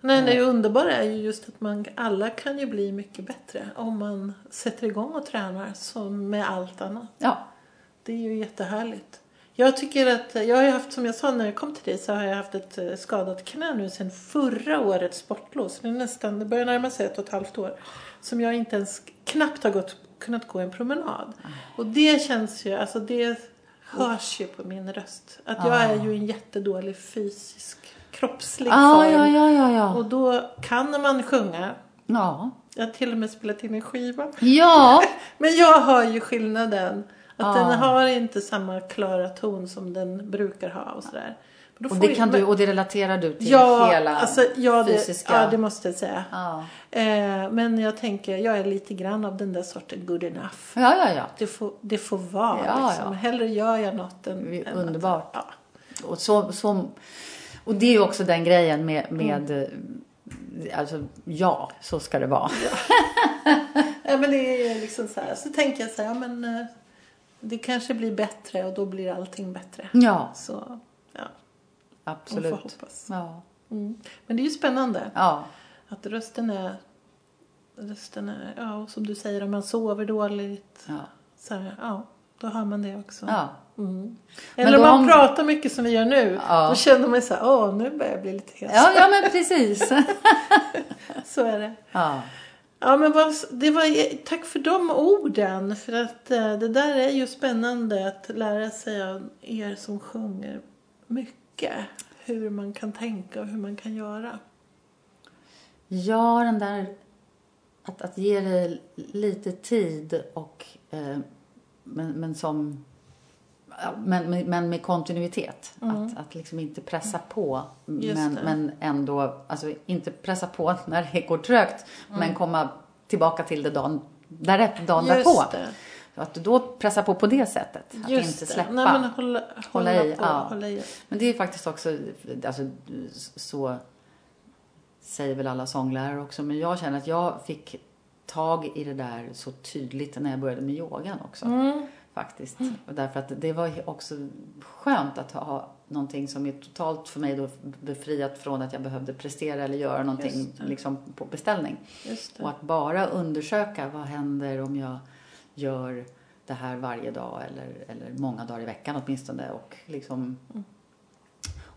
Nej, det underbara är ju just att man alla kan ju bli mycket bättre om man sätter igång och tränar som med allt annat. Ja, Det är ju jättehärligt. Jag tycker att, jag har ju haft, som jag sa när jag kom till dig, så har jag haft ett eh, skadat knä nu sedan förra årets sportlov. Så det är nästan, det börjar närma sig ett och ett halvt år. Som jag inte ens knappt har gått, kunnat gå en promenad. Och det känns ju, alltså det hörs ju på min röst. Att jag Ah. är ju en jättedålig fysisk, kroppslig ja, form. ja, ja, ja, ja. Och då kan man sjunga. Ja, Jag har till och med spelat in en skiva. ja. *laughs* Men jag hör ju skillnaden. Att Ja. den har inte samma klara ton som den brukar ha och sådär. Och det, kan du, och det relaterar du till ja, hela alltså, ja, det, fysiska... ja, det måste jag säga. Ja. Eh, men jag tänker, jag är lite grann av den där sorten good enough. ja, ja, ja. Det får, det får vara Ja, liksom. ja. Hellre gör jag något än... Det är än underbart. Att, ja. Och, så, så, och det är ju också den grejen med, med Mm. alltså ja, så ska det vara. ja, *laughs* men det är liksom så här. Så tänker jag så här, ja men eh, det kanske blir bättre och då blir allting bättre. Ja, Så, ja, man får absolut. hoppas. Ja, Mm. Men det är ju spännande. ja, Att rösten är, rösten är, ja och som du säger om man sover dåligt. ja. Så här, ja, då hör man det också. ja. Mm. Eller om man om- pratar mycket som vi gör nu. Ja. Då känner man så här, åh nu börjar jag bli lite hes. Ja, ja men precis. *laughs* Så är det. Ja, Ja men vad, det var, tack för de orden. För att eh, det där är ju spännande att lära sig av er som sjunger mycket. Hur man kan tänka och hur man kan göra. ja den där att, att ge det lite tid och eh, men, men som men, men- med kontinuitet. Att, att liksom inte pressa på. Mm. Just Men, det. men ändå, alltså inte pressa på *laughs* när det går trögt. Men komma tillbaka till det dagen, därefter, dagen därpå. det. Att du då pressa på på det sättet. Att Just inte det. släppa. Nej, men hålla, hålla, Hålla i, på, ja. hålla i. Men det är faktiskt också, alltså så säger väl alla sånglärare också, men jag känner att jag fick tag i det där så tydligt när jag började med yogan också. Mm. Faktiskt. Och därför att det var också skönt att ha någonting som är totalt för mig då befriat från att jag behövde prestera eller göra någonting liksom på beställning. Och att bara undersöka vad händer om jag gör det här varje dag eller, eller många dagar i veckan åtminstone. Och, liksom,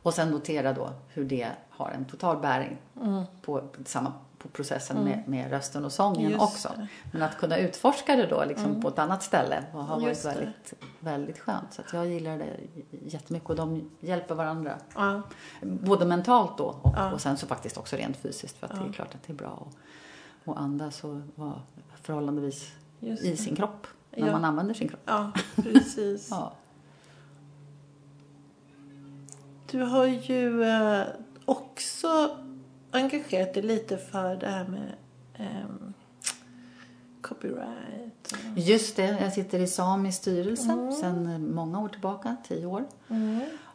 och sen notera då hur det har en total bäring Mm. på, samma, på processen med, med rösten och sången Just också. det. Men att kunna utforska det då liksom på ett annat ställe har varit det. väldigt, väldigt skönt. Så att jag gillar det jättemycket och de hjälper varandra. Ja, Både mentalt då och, Ja. och sen så faktiskt också rent fysiskt för att det är klart att det är bra att, att andas och vara förhållandevis just i sin kropp när Ja. man använder sin kropp. Ja, *laughs* precis. Ja. Du har ju eh, också engagerat dig lite för det här med ehm, copyright. Just det, jag sitter i Samis styrelse Mm. sedan många år tillbaka, tio år.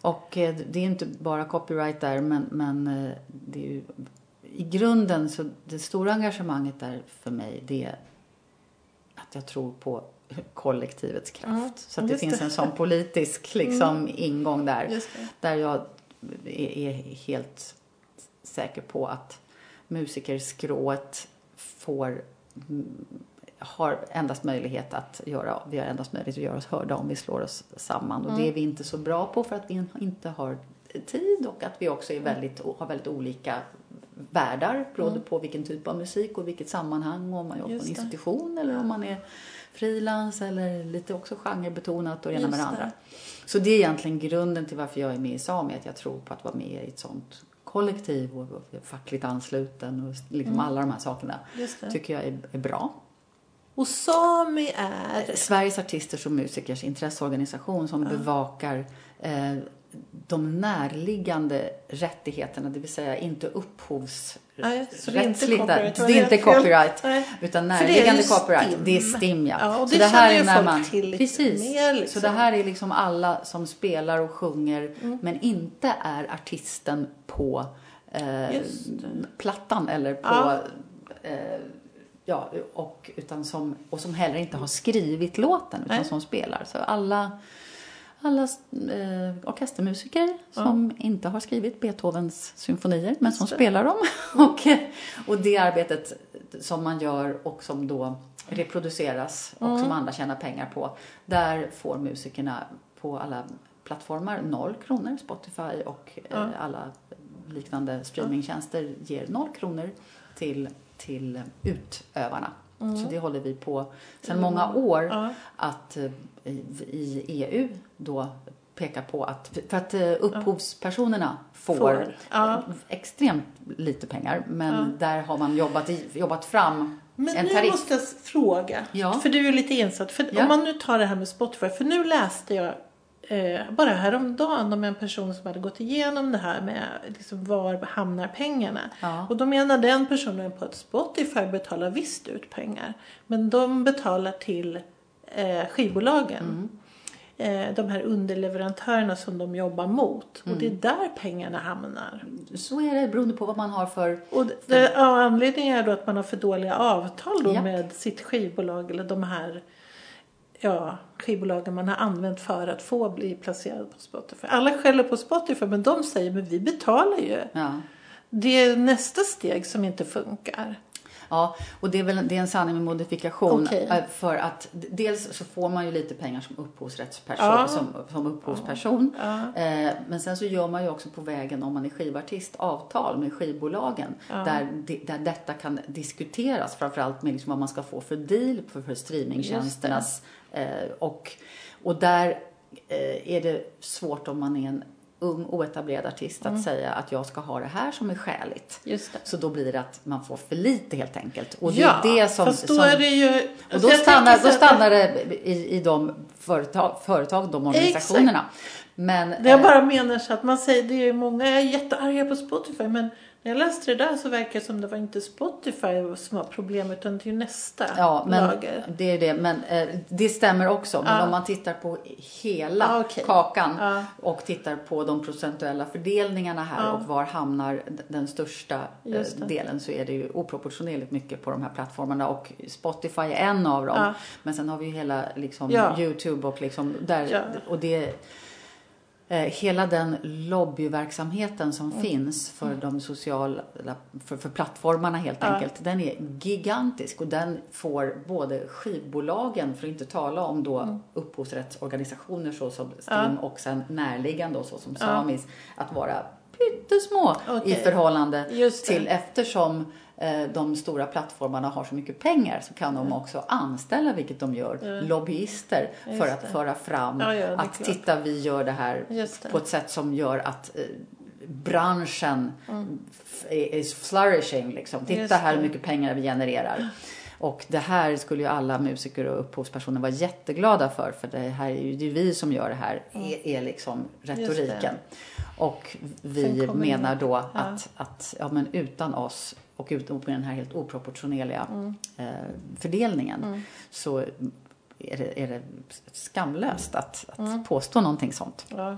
Och eh, det är inte bara copyright där men, men eh, det är ju i grunden så det stora engagemanget där för mig det är att jag tror på kollektivets kraft. Mm, Så att det finns det. en sån politisk liksom ingång där. Där jag är, helt säker på att musikerskrået får mm, har endast möjlighet att göra, vi har endast möjlighet att göra oss hörda om vi slår oss samman. Och det är vi inte så bra på för att vi inte har tid och att vi också är väldigt, har väldigt olika världar beroende på vilken typ av musik och vilket sammanhang. Om man jobbar på en institution eller om man är frilans eller lite också genrebetonat och det ena med det andra. Så det är egentligen grunden till varför jag är med i Sami, att jag tror på att vara med i ett sånt kollektiv och och fackligt ansluten och liksom alla de här sakerna tycker jag är, är bra. Och Sami är... Sveriges artisters och musikers intresseorganisation som bevakar eh, de närliggande rättigheterna, det vill säga inte Nej, så det är inte upphovsrättsligt. copyright, Det är inte copyright, utan det närliggande ju copyright. Det är STIM, ja. Ja, och så det det här är när man, till precis. mer, liksom. Så det här är liksom alla som spelar och sjunger, Mm. men inte är artisten på eh, plattan eller på Ja. eh, Ja, och, utan som, och som heller inte har skrivit låten utan Nej. som spelar. Så alla, alla eh, orkestermusiker som inte har skrivit Beethovens symfonier men som spelar dem. *laughs* och, och det arbetet som man gör och som då reproduceras och Mm. som andra tjänar pengar på. Där får musikerna på alla plattformar noll kronor. Spotify och eh, alla liknande streamingtjänster ger noll kronor till, till utövarna. Så det håller vi på sedan många år Mm. Ja. att eh, i, EU då peka på att, för att eh, upphovspersonerna får, Får, ja. extremt lite pengar men där har man jobbat, jobbat fram Men en nu tariff. måste jag fråga, Ja. för du är lite insatt. För Ja. om man nu tar det här med Spotify, för nu läste jag eh, bara häromdagen om en person som hade gått igenom det här med liksom, var hamnar pengarna. Ja. Och då menar den personen på att Spotify betalar visst ut pengar. Men de betalar till eh, skivbolagen. Mm. Eh, de här underleverantörerna som de jobbar mot. Och det är Mm. där pengarna hamnar. Så är det beroende på vad man har för Och det, det, ja, anledningen är då att man har för dåliga avtal då Japp. med sitt skivbolag eller de här ja, skivbolagen man har använt för att få bli placerad på Spotify. Alla skäller på Spotify men de säger men vi betalar ju. Ja. Det är nästa steg som inte funkar. Ja, och det är väl det är en sanning med modifikation. Okej. eh, För att dels så får man ju lite pengar som upphovsrättsperson, Ja. som, som upphovsperson. Ja. Eh, men sen så gör man ju också på vägen om man är skivartist avtal med skivbolagen där, det- där detta kan diskuteras. Framförallt med liksom vad man ska få för deal för, för streamingtjänsternas. Eh, och, och där eh, är det svårt om man är en ung oetablerad artist att säga att jag ska ha det här som är skäligt. Så då blir det att man får för lite helt enkelt. Och det ja, är det som... fast då som är det ju... och alltså då jag stannar, då stannar det i, i de företag, företag de organisationerna. Men, Det jag eh, bara menar så att man säger, det är många är jättearga på Spotify men när jag läste det där så verkar det som det var inte Spotify som var problemet utan det är ju nästa Ja, men lager. det är det. Men eh, det stämmer också. Men Ja. om man tittar på hela Ja, okej. kakan Ja. och tittar på de procentuella fördelningarna här och var hamnar den största eh, delen så är det ju oproportionerligt mycket på de här plattformarna och Spotify är en av dem. Men sen har vi ju hela liksom. Youtube och liksom där och det hela den lobbyverksamheten som Mm. finns för de sociala, för, för plattformarna helt Ja. enkelt, den är gigantisk och den får både skivbolagen, för att inte tala om då Mm. upphovsrättsorganisationer såsom STIM och sen närliggande och så som Ja. Samis, att vara pyttesmå Okej. i förhållande till eftersom eh, de stora plattformarna har så mycket pengar så kan de också anställa, vilket de gör, lobbyister Just för att det. föra fram Ja, ja, att titta, vi gör det här på ett sätt som gör att eh, branschen Mm. f- is flourishing. Liksom. Titta Just här hur mycket pengar vi genererar. Och det här skulle ju alla musiker och upphovspersoner vara jätteglada för. För det här är ju det är vi som gör det här, är, är liksom retoriken. Och vi Mm. Menar då att, att ja, men utan oss och utan med den här helt oproportionerliga Mm. eh, fördelningen så är det, är det skamlöst att, att Mm. påstå någonting sånt. Ja.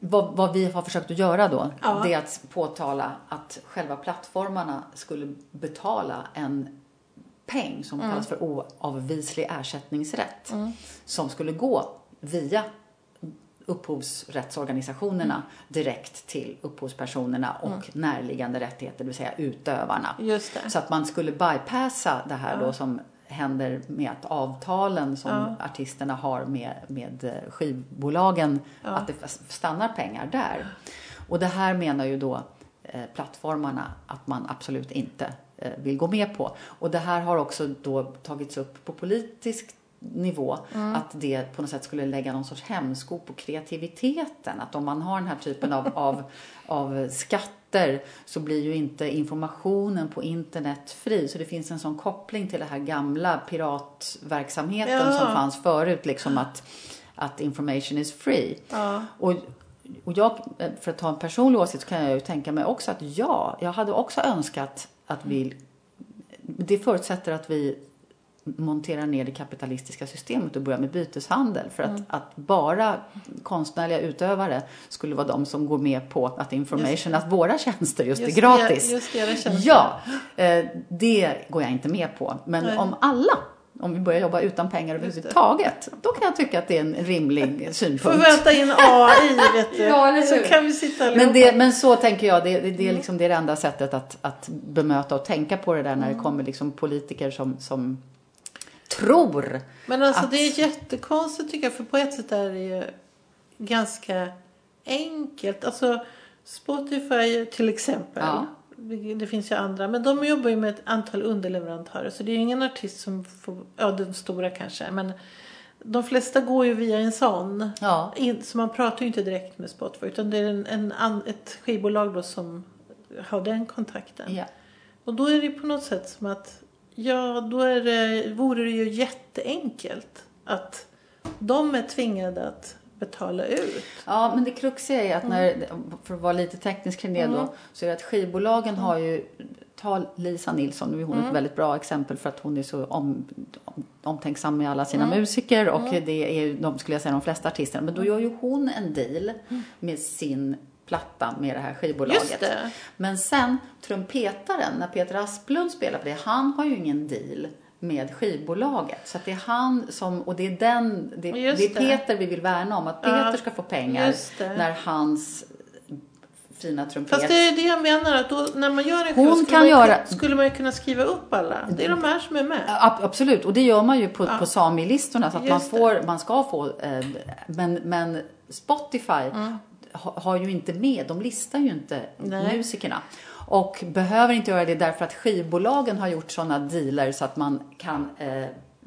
Vad, vad vi har försökt att göra då, Ja. det är att påtala att själva plattformarna skulle betala en peng som kallas för oavvislig ersättningsrätt. Som skulle gå via upphovsrättsorganisationerna direkt till upphovspersonerna och närliggande rättigheter, det vill säga utövarna. Så att man skulle bypassa det här då som händer med att avtalen som artisterna har med, med skivbolagen, att det stannar pengar där. Och det här menar ju då eh, plattformarna att man absolut inte eh, vill gå med på. Och det här har också då tagits upp på politisk nivå Mm. att det på något sätt skulle lägga någon sorts hämsko på kreativiteten. Att om man har den här typen av, *laughs* av, av skatter så blir ju inte informationen på internet fri. Så det finns en sån koppling till det här gamla piratverksamheten Ja. som fanns förut. Liksom att, att information is free. Ja. Och, och jag, för att ta en personlig åsikt så kan jag ju tänka mig också att ja, jag hade också önskat att vi, det förutsätter att vi monterar ner det kapitalistiska systemet och börjar med byteshandel. För att, Mm. att bara konstnärliga utövare skulle vara de som går med på att information, att våra tjänster just, Just är gratis. det- just era tjänster. Ja, eh, det går jag inte med på. Men Nej. om alla, om vi börjar jobba utan pengar överhuvudtaget, då kan jag tycka att det är en rimlig *laughs* Får synpunkt. vänta in AI *laughs* vet du. Ja, så kan vi sitta allihopa. Men, det, men så tänker jag, det, det, det är Mm. liksom det, är det enda sättet att, att bemöta och tänka på det där när Mm. det kommer liksom politiker som, som tror. Men alltså att- det är jättekonstigt tycker jag för på ett sätt är det ju ganska enkelt. Alltså Spotify till exempel. Ja. Det finns ju andra. Men de jobbar ju med ett antal underleverantörer. Så det är ju ingen artist som får, ja den stora kanske. Men de flesta går ju via en sån. Ja. Så man pratar ju inte direkt med Spotify. Utan det är en, en, ett skivbolag då som har den kontakten. Ja. Och då är det på något sätt som att, ja då är det, vore det ju jätteenkelt att de är tvingade att betala ut. ja, men det kruxiga är att Mm. när, för att vara lite teknisk kring det då, så är det att skivbolagen har ju Ta Lisa Nilsson, nu är hon Mm. ett väldigt bra exempel för att hon är så om, om, omtänksam med alla sina Mm. musiker och det är ju, de skulle jag säga, de flesta artisterna. Men då gör ju hon en deal Mm. med sin platta med det här skivbolaget. Det. Men sen trumpetaren, när Peter Asplund spelar på det, han har ju ingen deal med skivbolaget. Så att det är han som, och det är den, det, det är det. Peter vi vill värna om, att Peter Ja, ska få pengar när hans fina trumpet... Fast det är det jag menar att då, när man gör en Hon skulle, kan man, göra- skulle man ju kunna skriva upp alla. Det är de här som är med. Ja, ab- Absolut, och det gör man ju på, på Sami-listorna så att man, det. får, man ska få, eh, men, men Spotify ha, har ju inte med, de listar ju inte Nej. musikerna. Och behöver inte göra det därför att skivbolagen har gjort sådana dealer så att man kan eh,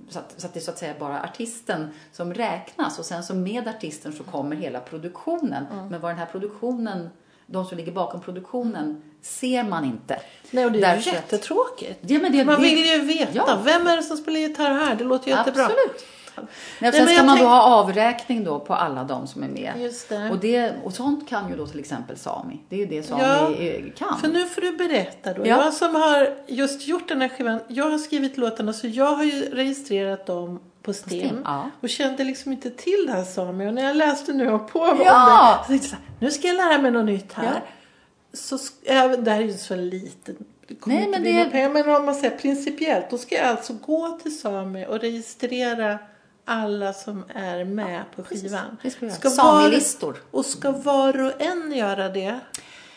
så att, så att det är så att säga bara artisten som räknas och sen så med artisten så kommer hela produktionen. Men vad den här produktionen, de som ligger bakom produktionen ser man inte. Nej, och det är ju Därför att- jättetråkigt. Ja, men det, Man det, vill ju veta. Ja. Vem är det som spelar gitarr här? Det låter jättebra. Absolut. Nej, Nej, och sen ska man då tänk- ha avräkning då på alla de som är med. Just det. Och, det, och sånt kan ju då till exempel Sami. Det är ju det Sami Ja, kan. För nu får du berätta då. Ja. Jag som har just gjort den här skivan. Jag har skrivit låtarna så jag har ju registrerat dem på STIM. STIM, ja. Och kände liksom inte till det här Sami. Och när jag läste nu och på om Ja. det. Så tänkte jag nu ska jag lära mig något nytt här. Ja. Så även, det här är ju så litet. Det kommer Nej, inte men bli det- pengar. Men om man säger principiellt. Då ska jag alltså gå till Sami och registrera alla som är med på skivan. det ska var- Sami-listor. Och ska var och en göra det?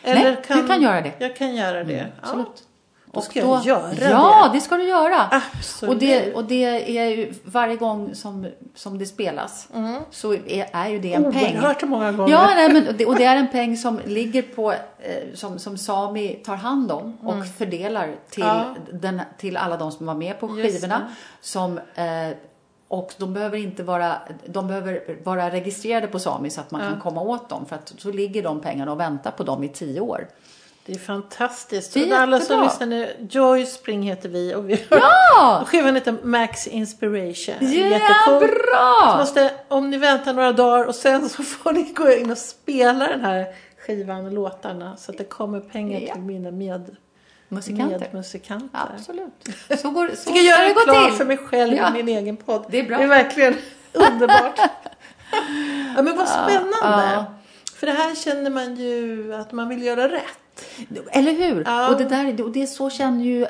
Nej, du kan göra det. Jag kan göra det. Mm, absolut. Då ska Och jag göra ja, det. det ska du göra. Absolut. Och det, och det är ju varje gång som, som det spelas så är, är ju det en peng. Oerhört många gånger. Ja, nej, men det, och det är en peng som ligger på, eh, som, som Sami tar hand om och fördelar till, Mm. Ja. den, till alla de som var med på skivorna. Som, eh, och de behöver inte vara, de behöver vara registrerade på Sami så att man kan komma åt dem. För att så ligger de pengarna och väntar på dem i tio år. Det är fantastiskt. Det är alla som lyssnar nu, Joy Spring heter vi och vi har, Ja! *laughs* skivan heter Max Inspiration. Ja, Jättecool. Bra! måste, om ni väntar några dagar och sen så får ni gå in och spela den här skivan och låtarna så att det kommer pengar Ja. till mina med, Musikanter. medmusikanter. Absolut. *laughs* Så, går, så Jag ska ska göra det gå till. för mig själv Ja. i min egen podd. Det är bra. Det är verkligen *laughs* underbart. ja, men vad spännande. Ja. För det här känner man ju att man vill göra rätt. Eller hur? Ja. Och, det där, och det så känner ju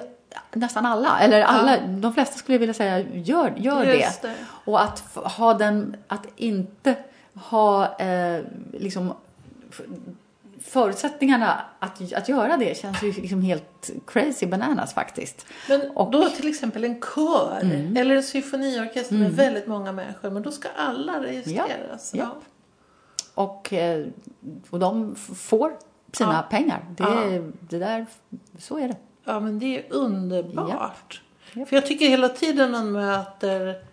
nästan alla, eller alla, de flesta skulle jag vilja säga, gör, gör det. det. Och att ha den, att inte ha eh, liksom förutsättningarna att, att göra det känns ju liksom helt crazy bananas faktiskt. Men Och- Mm. då till exempel en kör eller en symfoniorkester med väldigt många människor. Men då ska alla registreras. Ja. Och, eh, och de får sina Ja. pengar. Det, Ja. det där, så är det. Ja, men det är underbart. För jag tycker hela tiden man möter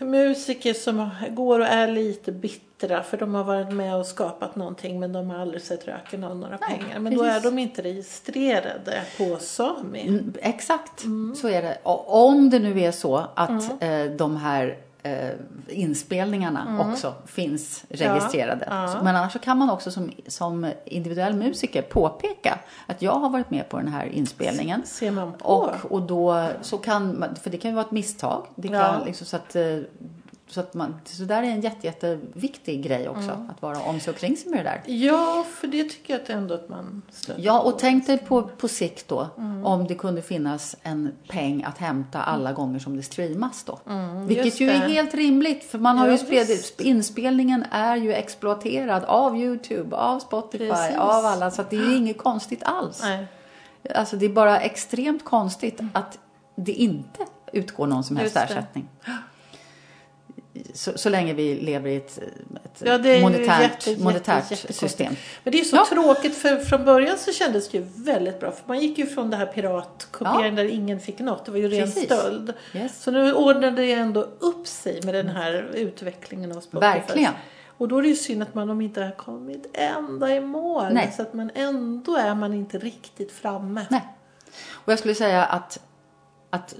musiker som går och är lite bittra för de har varit med och skapat någonting men de har aldrig sett röken av några Nej, pengar. Men då är precis. de inte registrerade på Sami. Mm, Exakt, Mm. så är det. Och om det nu är så att eh, de här eh, inspelningarna också finns registrerade. Mm. Ja, ja. Men annars så kan man också som, som individuell musiker påpeka att jag har varit med på den här inspelningen. Ser man på. Och, och då så kan man, för det kan ju vara ett misstag. Det kan, Ja. liksom, så att, eh, så att man, så där är en jätte, jätteviktig grej också. Mm. Att vara om sig och kring sig med det där. Ja, för det tycker jag att ändå att man stöter Ja, och på. tänk dig på, på sikt då, Mm. om det kunde finnas en peng att hämta alla gånger som det streamas då. Mm, Vilket ju det. är helt rimligt, för man har Ja, ju visst. inspelningen är ju exploaterad av YouTube, av Spotify, Precis. av alla, så att det är ju inget konstigt alls. Nej, Alltså det är bara extremt konstigt att det inte utgår någon som helst Just det. Så, så länge vi lever i ett, ett Ja, monetärt, jätte, jätte, monetärt jättekonstigt. system. Men det är så Ja. tråkigt för från början så kändes det ju väldigt bra. För man gick ju från det här piratkopieringen Ja. där ingen fick något. Det var ju ren Precis. stöld. Yes. Så nu ordnade det ändå upp sig med den här utvecklingen av Spotify. Verkligen. Och då är det ju synd att man de inte har kommit ända i mål. Nej. Så att man ändå är man inte riktigt framme. Nej. Och jag skulle säga att, att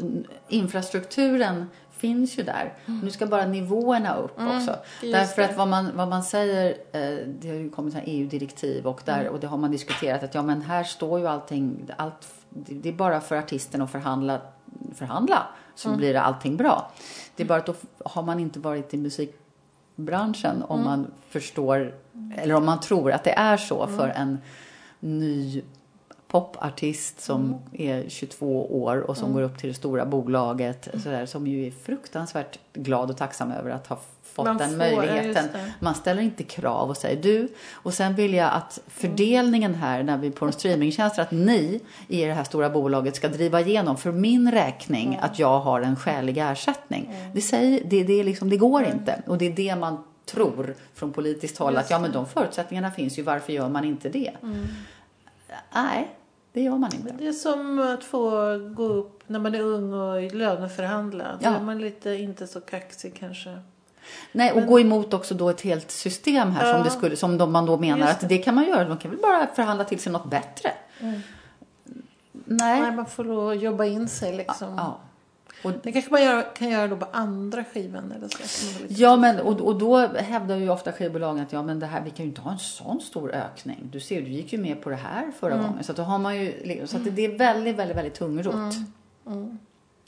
infrastrukturen finns ju där. Nu ska bara nivåerna upp också. Mm. just Därför det. att vad man, vad man säger, eh, det har ju kommit EU-direktiv och, där, Mm. och det har man diskuterat att ja men här står ju allting, allt, det är bara för artisten att förhandla, förhandla så Mm. blir allting bra. Det är bara att då har man inte varit i musikbranschen Mm. om man förstår, eller om man tror att det är så för en ny popartist som Mm. är 22 år och som går upp till det stora bolaget sådär, som ju är fruktansvärt glad och tacksam över att ha fått Man den möjligheten. just. Man ställer inte krav och säger du. Och sen vill jag att fördelningen här när vi på en streamingtjänst att ni i det här stora bolaget ska driva igenom för min räkning att jag har en skälig ersättning. Det, säger, det, det, liksom, det går inte. Och det är det man tror från politiskt håll att ja men de förutsättningarna finns ju. Varför gör man inte det? Nej, det gör man inte. Det är som att få gå upp när man är ung och löneförhandla. Då Ja. är man lite inte så kaxig kanske. Nej, och gå emot också då ett helt system här som, Ja. det skulle, som de, man då menar Just att det kan man göra. De kan väl bara förhandla till sig något bättre. Nej. Nej, man får då jobba in sig liksom. Ja. Och, Det kanske man gör, kan göra då på andra skivan eller så. som är lite- ja, men och, och då hävdar ju ofta skivbolagen att ja, men det här, vi kan ju inte ha en sån stor ökning. Du ser, du gick ju med på det här förra Mm. gången. Så att då har man ju, så att det, är väldigt, väldigt, väldigt tungrot. Mm.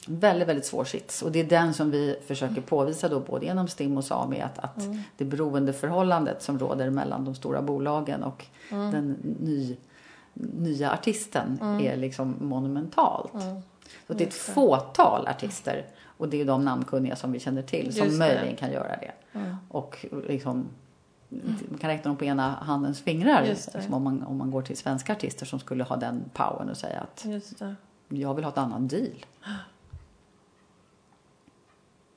Väldigt, väldigt svår sits. Och det är den som vi försöker påvisa då både genom STIM och SAMI att, att Mm. det beroendeförhållandet som råder mellan de stora bolagen och Mm. den ny, nya artisten är liksom monumentalt. Mm. Så det är ett fåtal artister och det är de namnkunniga som vi känner till som möjligen kan göra det. Och liksom man kan räkna dem på ena handens fingrar det. liksom om, man, om man går till svenska artister som skulle ha den powern och säga att jag vill ha ett annan deal.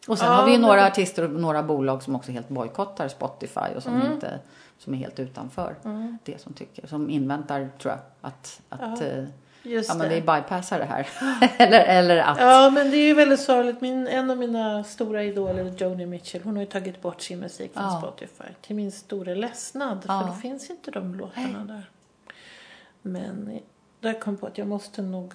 Och sen Ja, har vi ju men- några artister och några bolag som också helt bojkottar Spotify och som Mm. inte som är helt utanför det som tycker, som inväntar tror jag att, att Ja, eh, Just ja, men det. vi bypassar det här. *laughs* eller, eller att Ja, men det är ju väldigt sorgligt. Min, en av mina stora idoler, Joni Mitchell, hon har ju tagit bort sin musik från Ja. Spotify. Till min stora ledsnad, Ja. för då finns inte de låtarna där. Men då kom jag på att jag måste nog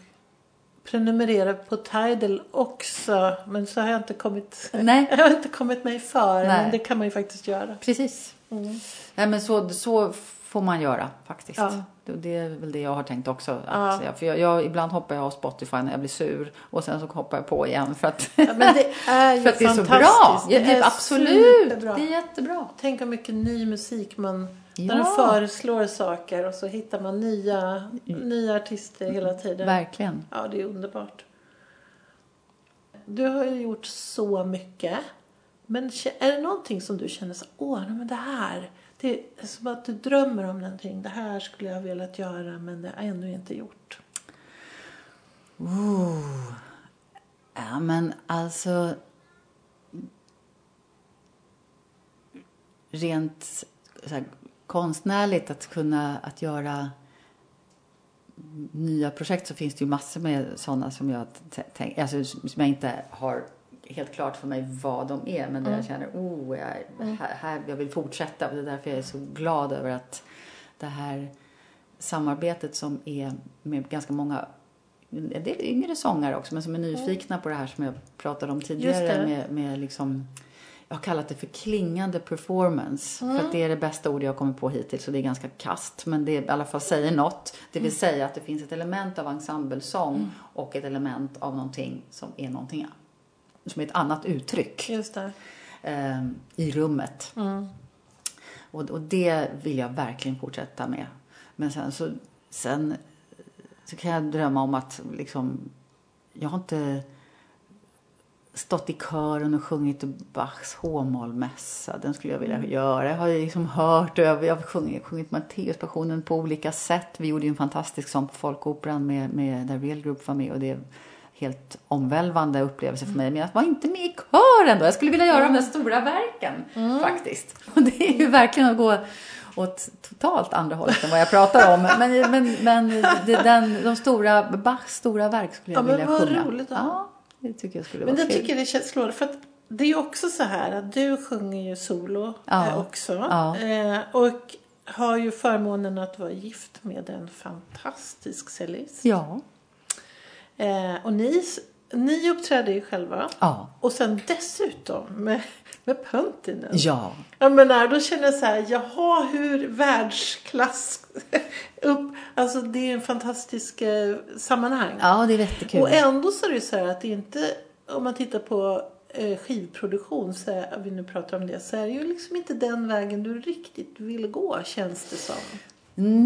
prenumerera på Tidal också. Men så har jag inte kommit, Nej. *laughs* jag har inte kommit mig för. Nej. Men det kan man ju faktiskt göra. Precis. Mm. Nej, men så, så får man göra faktiskt. Ja. Det, det är väl det jag har tänkt också. Att, Ja. För jag, jag, ibland hoppar jag av Spotify när jag blir sur och sen så hoppar jag på igen för att, Ja, men det *laughs* är ju för att det är så bra. Ja, det är absolut, superbra. det är jättebra. Tänk hur mycket ny musik man... Ja. När den föreslår saker och så hittar man nya, nya artister hela tiden. Verkligen. Ja, det är underbart. Du har ju gjort så mycket. Men är det någonting som du känner så åh, men det här. Det är som att du drömmer om någonting. Det här skulle jag velat göra men det har ännu inte gjort. Ooh. Ja, men alltså... Rent så här, konstnärligt att kunna att göra nya projekt så finns det ju massor med sådana som jag, tänk, alltså, som jag inte har helt klart för mig vad de är men där jag känner oh, jag, här, här, jag vill fortsätta och det är därför jag är så glad över att det här samarbetet som är med ganska många en del yngre sångare också men som är nyfikna på det här som jag pratade om tidigare med, med liksom jag har kallat det för klingande performance. Mm. För att det är det bästa ord jag har kommit på hittills och det är ganska kast. Men det i alla fall säger något. Det vill mm. säga att det finns ett element av ensemblesång mm. och ett element av någonting som är någonting som är ett annat uttryck. Eh, I rummet. Mm. Och, och det vill jag verkligen fortsätta med. Men sen så, sen så kan jag drömma om att liksom, jag har inte stått i kören och sjungit Bachs H-mollmässa. Den skulle jag vilja mm. göra. Jag har liksom hört och jag, jag har sjungit, sjungit Matteuspassionen på olika sätt. Vi gjorde ju en fantastisk sång på Folkoperan med, med där Real Group var med och det helt omvälvande upplevelse för mig. Men jag var inte med i kören då. Jag skulle vilja göra mm. de där stora verken mm. faktiskt. *laughs* Och det är ju verkligen att gå åt totalt andra hållet än vad jag pratar om. *laughs* Men, men, men det, den, de stora, Bachs stora verk skulle jag ja, vilja sjunga. Men vad roligt. Då. Ja. Det tycker jag skulle Men vara det tycker det känns slående. För att det är ju också så här att du sjunger ju solo ja. eh, också. Ja. Eh, och har ju förmånen att vara gift med en fantastisk cellist. Ja. Eh, och ni, ni uppträder ju själva. Ja. Och sen dessutom med, med Pöntinen. Ja. Jag menar, då känner jag så här, jaha, hur världsklass *laughs* upp, alltså det är en fantastisk eh, sammanhang. Ja, det är jättekul. Och ändå så är det så här att det inte, om man tittar på eh, skivproduktion, så är, vi nu pratar om det, så är det ju liksom inte den vägen du riktigt vill gå, känns det som.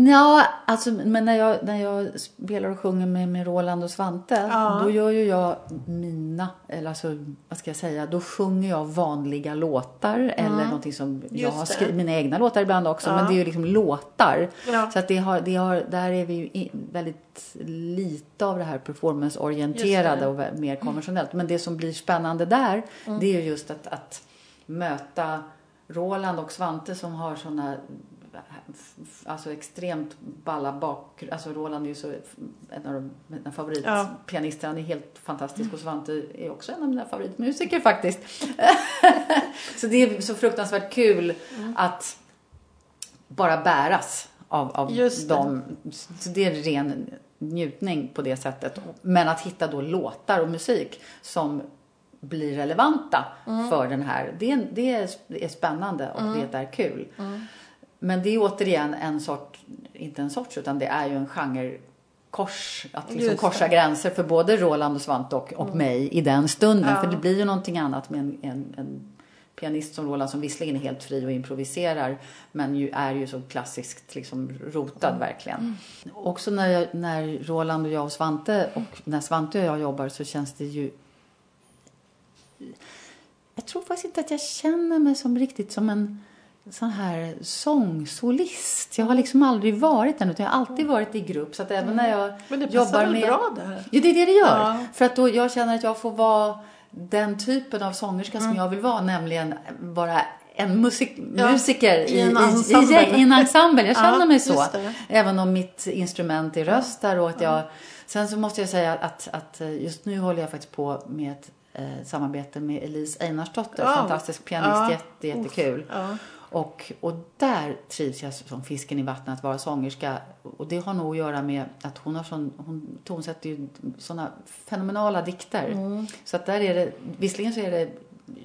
Ja, alltså, men när jag, när jag spelar och sjunger med, med Roland och Svante, ja. då gör ju jag mina, eller alltså, vad ska jag säga, då sjunger jag vanliga låtar mm. eller någonting som Just jag har skrivit, mina egna låtar ibland också, ja. men det är ju liksom låtar. Ja. Så att det har, det har, där är vi ju väldigt lite av det här performanceorienterade och mer konventionellt. Men det som blir spännande där, mm. det är ju just att, att möta Roland och Svante som har sådana alltså extremt balla bak... Alltså Roland är ju så en av mina favoritpianister. Han är helt fantastisk och Svante är också en av mina favoritmusiker faktiskt. *laughs* så det är så fruktansvärt kul mm. att bara bäras av, av dem. Så det är ren njutning på det sättet. Men att hitta då låtar och musik som blir relevanta mm. för den här. Det, det är spännande och mm. det är kul. Mm. Men det är återigen en sort, inte en sorts, utan det är ju en genre kors, att liksom korsa gränser för både Roland och Svante och, och mm. mig i den stunden. Ja. För det blir ju någonting annat med en, en, en, pianist som Roland som visserligen är helt fri och improviserar men ju är ju så klassiskt liksom rotad mm. verkligen. Mm. Också när, jag, när Roland och jag och Svante och när Svante och jag jobbar så känns det ju jag tror faktiskt inte att jag känner mig som riktigt som en sån här sångsolist. Jag har liksom aldrig varit den utan jag har alltid varit i grupp. Så att även när jag Men det jobbar väl med... bra där? Ja, det är det det gör. Ja. För att då jag känner att jag får vara den typen av sångerska mm. som jag vill vara, nämligen vara en musik, ja, musiker i, i, en ensemble. I, i, i, en ensemble. Jag känner ja, mig så. Även om mitt instrument är röst där och att jag... Sen så måste jag säga att, att just nu håller jag faktiskt på med ett eh, samarbete med Elise Einarsdotter, fantastisk pianist, jätte, jättekul. Ja. Och, och där trivs jag som fisken i vattnet att vara sångerska. Och det har nog att göra med att hon har sån, hon tonsätter ju sådana fenomenala dikter. Mm. Så att där är det, visserligen så är det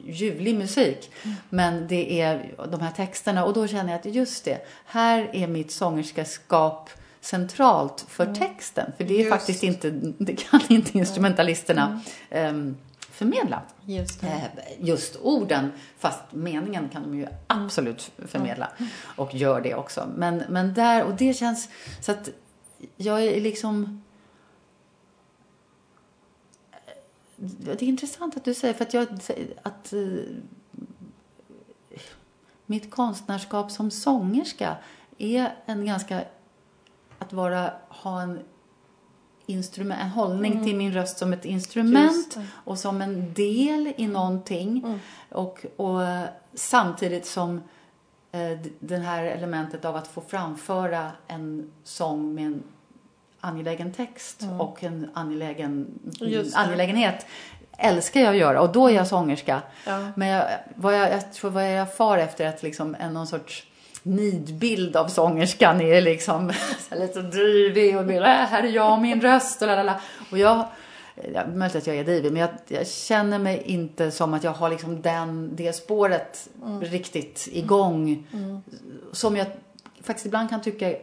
ljuvlig musik. Mm. Men det är de här texterna och då känner jag att just det, här är mitt sångerskaskap centralt för mm. texten. För det är just. faktiskt inte, det kan inte instrumentalisterna um, förmedla. Just, eh, just orden, fast meningen kan de ju absolut förmedla. Och gör det också. Men, men där, och det känns så att jag är liksom det är intressant att du säger, för att jag, att uh, mitt konstnärskap som sångerska är en ganska, att vara, ha en instrument, en hållning mm. till min röst som ett instrument och som en del i någonting. Mm. Och, och samtidigt som eh, det här elementet av att få framföra en sång med en angelägen text och en angelägen angelägenhet älskar jag att göra och då är jag sångerska. Ja. Men jag, vad jag, jag tror vad jag far efter är att liksom en någon sorts nidbild av sångerskan är liksom *laughs* lite drivig och vill, äh, här är jag och min röst och lalala. Och jag, ja, möjligt att jag är drivig, men jag, jag känner mig inte som att jag har liksom den, det spåret riktigt igång. Som jag faktiskt ibland kan tycka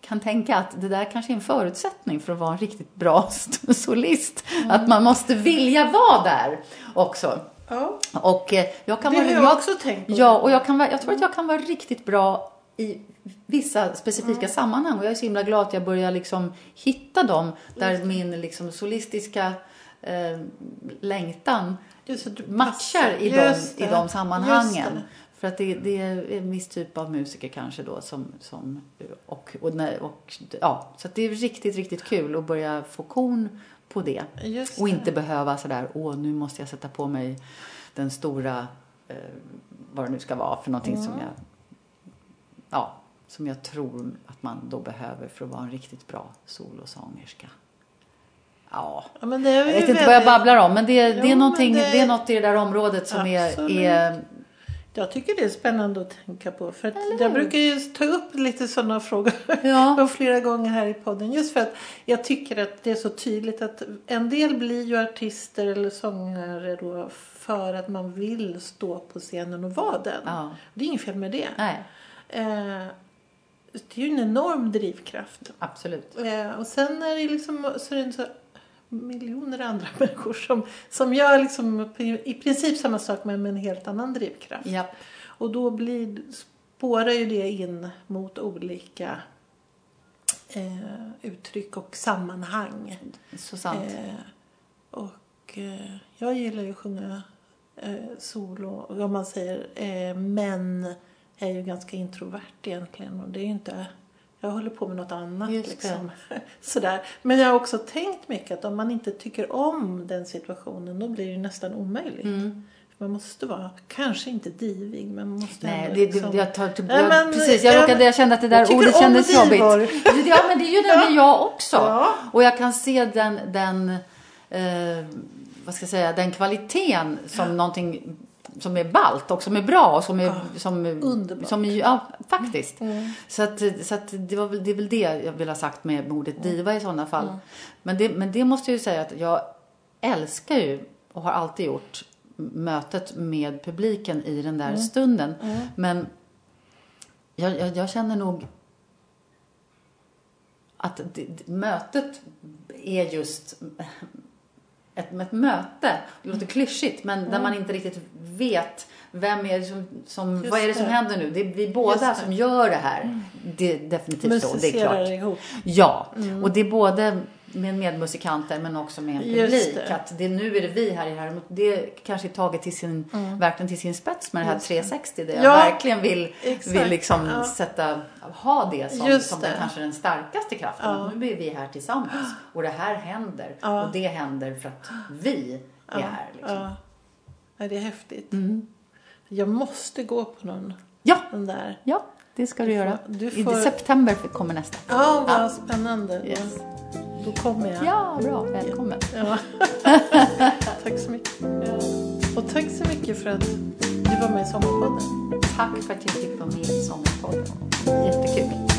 kan tänka att det där kanske är en förutsättning för att vara en riktigt bra *laughs* solist. Att man måste vilja vara där också. Ja. Och eh, jag kan Det vara, har jag också tänkt på. Ja, och jag, kan, jag tror att jag kan vara riktigt bra i vissa specifika sammanhang. Och jag är så himla glad att jag börjar liksom hitta dem där min liksom solistiska eh, längtan Just matchar i Just de, i det. de sammanhangen. För att det, det är en viss typ av musiker kanske då som, som och, och, och ja, så att det är riktigt, riktigt kul att börja få kon på det. Just Och det. inte behöva sådär, åh nu måste jag sätta på mig den stora, eh, vad det nu ska vara för någonting som jag, ja, som jag tror att man då behöver för att vara en riktigt bra solosångerska. Ja, Ja, det jag vet inte väldigt... vad jag babblar om, men det, det, Jo, är men det... det- är något i det där området som är, är Jag tycker det är spännande att tänka på. För jag brukar ju ta upp lite sådana frågor *laughs* Ja. flera gånger här i podden. Just för att jag tycker att det är så tydligt att en del blir ju artister eller sångare då för att man vill stå på scenen och vara den. Ja. Det är inget fel med det. Nej, Eh, det är ju en enorm drivkraft. absolut. Eh, och sen är det liksom så är det så miljoner andra *laughs* människor som, som gör liksom i princip samma sak men med en helt annan drivkraft. Ja, Och då blir, spårar ju det in mot olika eh, uttryck och sammanhang. så sant. Eh, och eh, jag gillar ju att sjunga eh, solo, om man säger. Eh, men är ju ganska introvert egentligen. Och det är ju inte, jag håller på med något annat. Liksom. *laughs* Sådär. Men jag har också tänkt mycket att om man inte tycker om den situationen då blir det nästan omöjligt. Mm. Man måste vara, kanske inte divig, men man måste Nej, det, liksom... det, jag tar typ, jag, men- precis, jag, ja, råkade, jag kände att det där ordet kändes jobbigt. Ja, men det är ju det jag också. Ja. Och jag kan se den, den eh, vad ska jag säga, den kvaliteten som någonting som är balt och som är bra och som är, som, Underbart. som är, ja, faktiskt. Mm. Så, att, så att det, var väl, det är väl det jag vill ha sagt med ordet diva i sådana fall. Men, det, men det måste jag ju säga att jag älskar ju och har alltid gjort mötet med publiken i den där stunden. Men jag, jag, jag känner nog att det, mötet är just ett, ett möte. Det låter klyschigt, men där man inte riktigt vet vem är det som, som vad är det som det. händer nu? Det är vi båda som gör det här. Det är definitivt så, det är Musicerar klart. ihop. Ja, och det är både med medmusikanter men också med en publik. det. Att det, nu är det vi här i här. Det kanske är taget till sin, verkligen till sin spets med det här 360 där jag Ja, verkligen vill, exakt. vill liksom Ja. sätta, ha det som, Just som det. den kanske den starkaste kraften. Ja. Nu är vi här tillsammans och det här händer Ja. och det händer för att vi är här. Liksom. Ja. det är häftigt. Mm. Jag måste gå på någon, Ja, den där. ja, det ska du, göra. du I får- september kommer nästa. Ja, vad spännande. Yes. Då, kommer jag. Ja, bra. Välkommen. Ja. *laughs* tack så mycket. Ja. Och tack så mycket för att du var med i Sommarpodden. Tack för att jag fick vara med i Sommarpodden. Jättekul.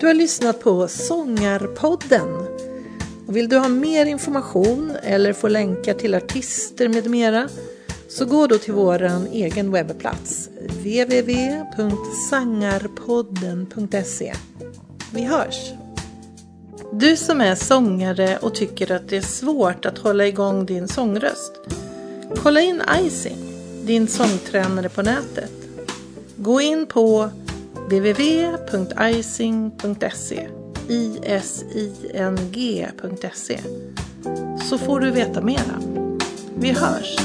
Du har lyssnat på Sångarpodden. Och vill du ha mer information eller få länkar till artister med mera så gå då till vår egen webbplats www.sangarpodden.se Vi hörs! Du som är sångare och tycker att det är svårt att hålla igång din sångröst. Kolla in Icing, din sångtränare på nätet. Gå in på www.icing.se ising.se så får du veta mera. Vi hörs!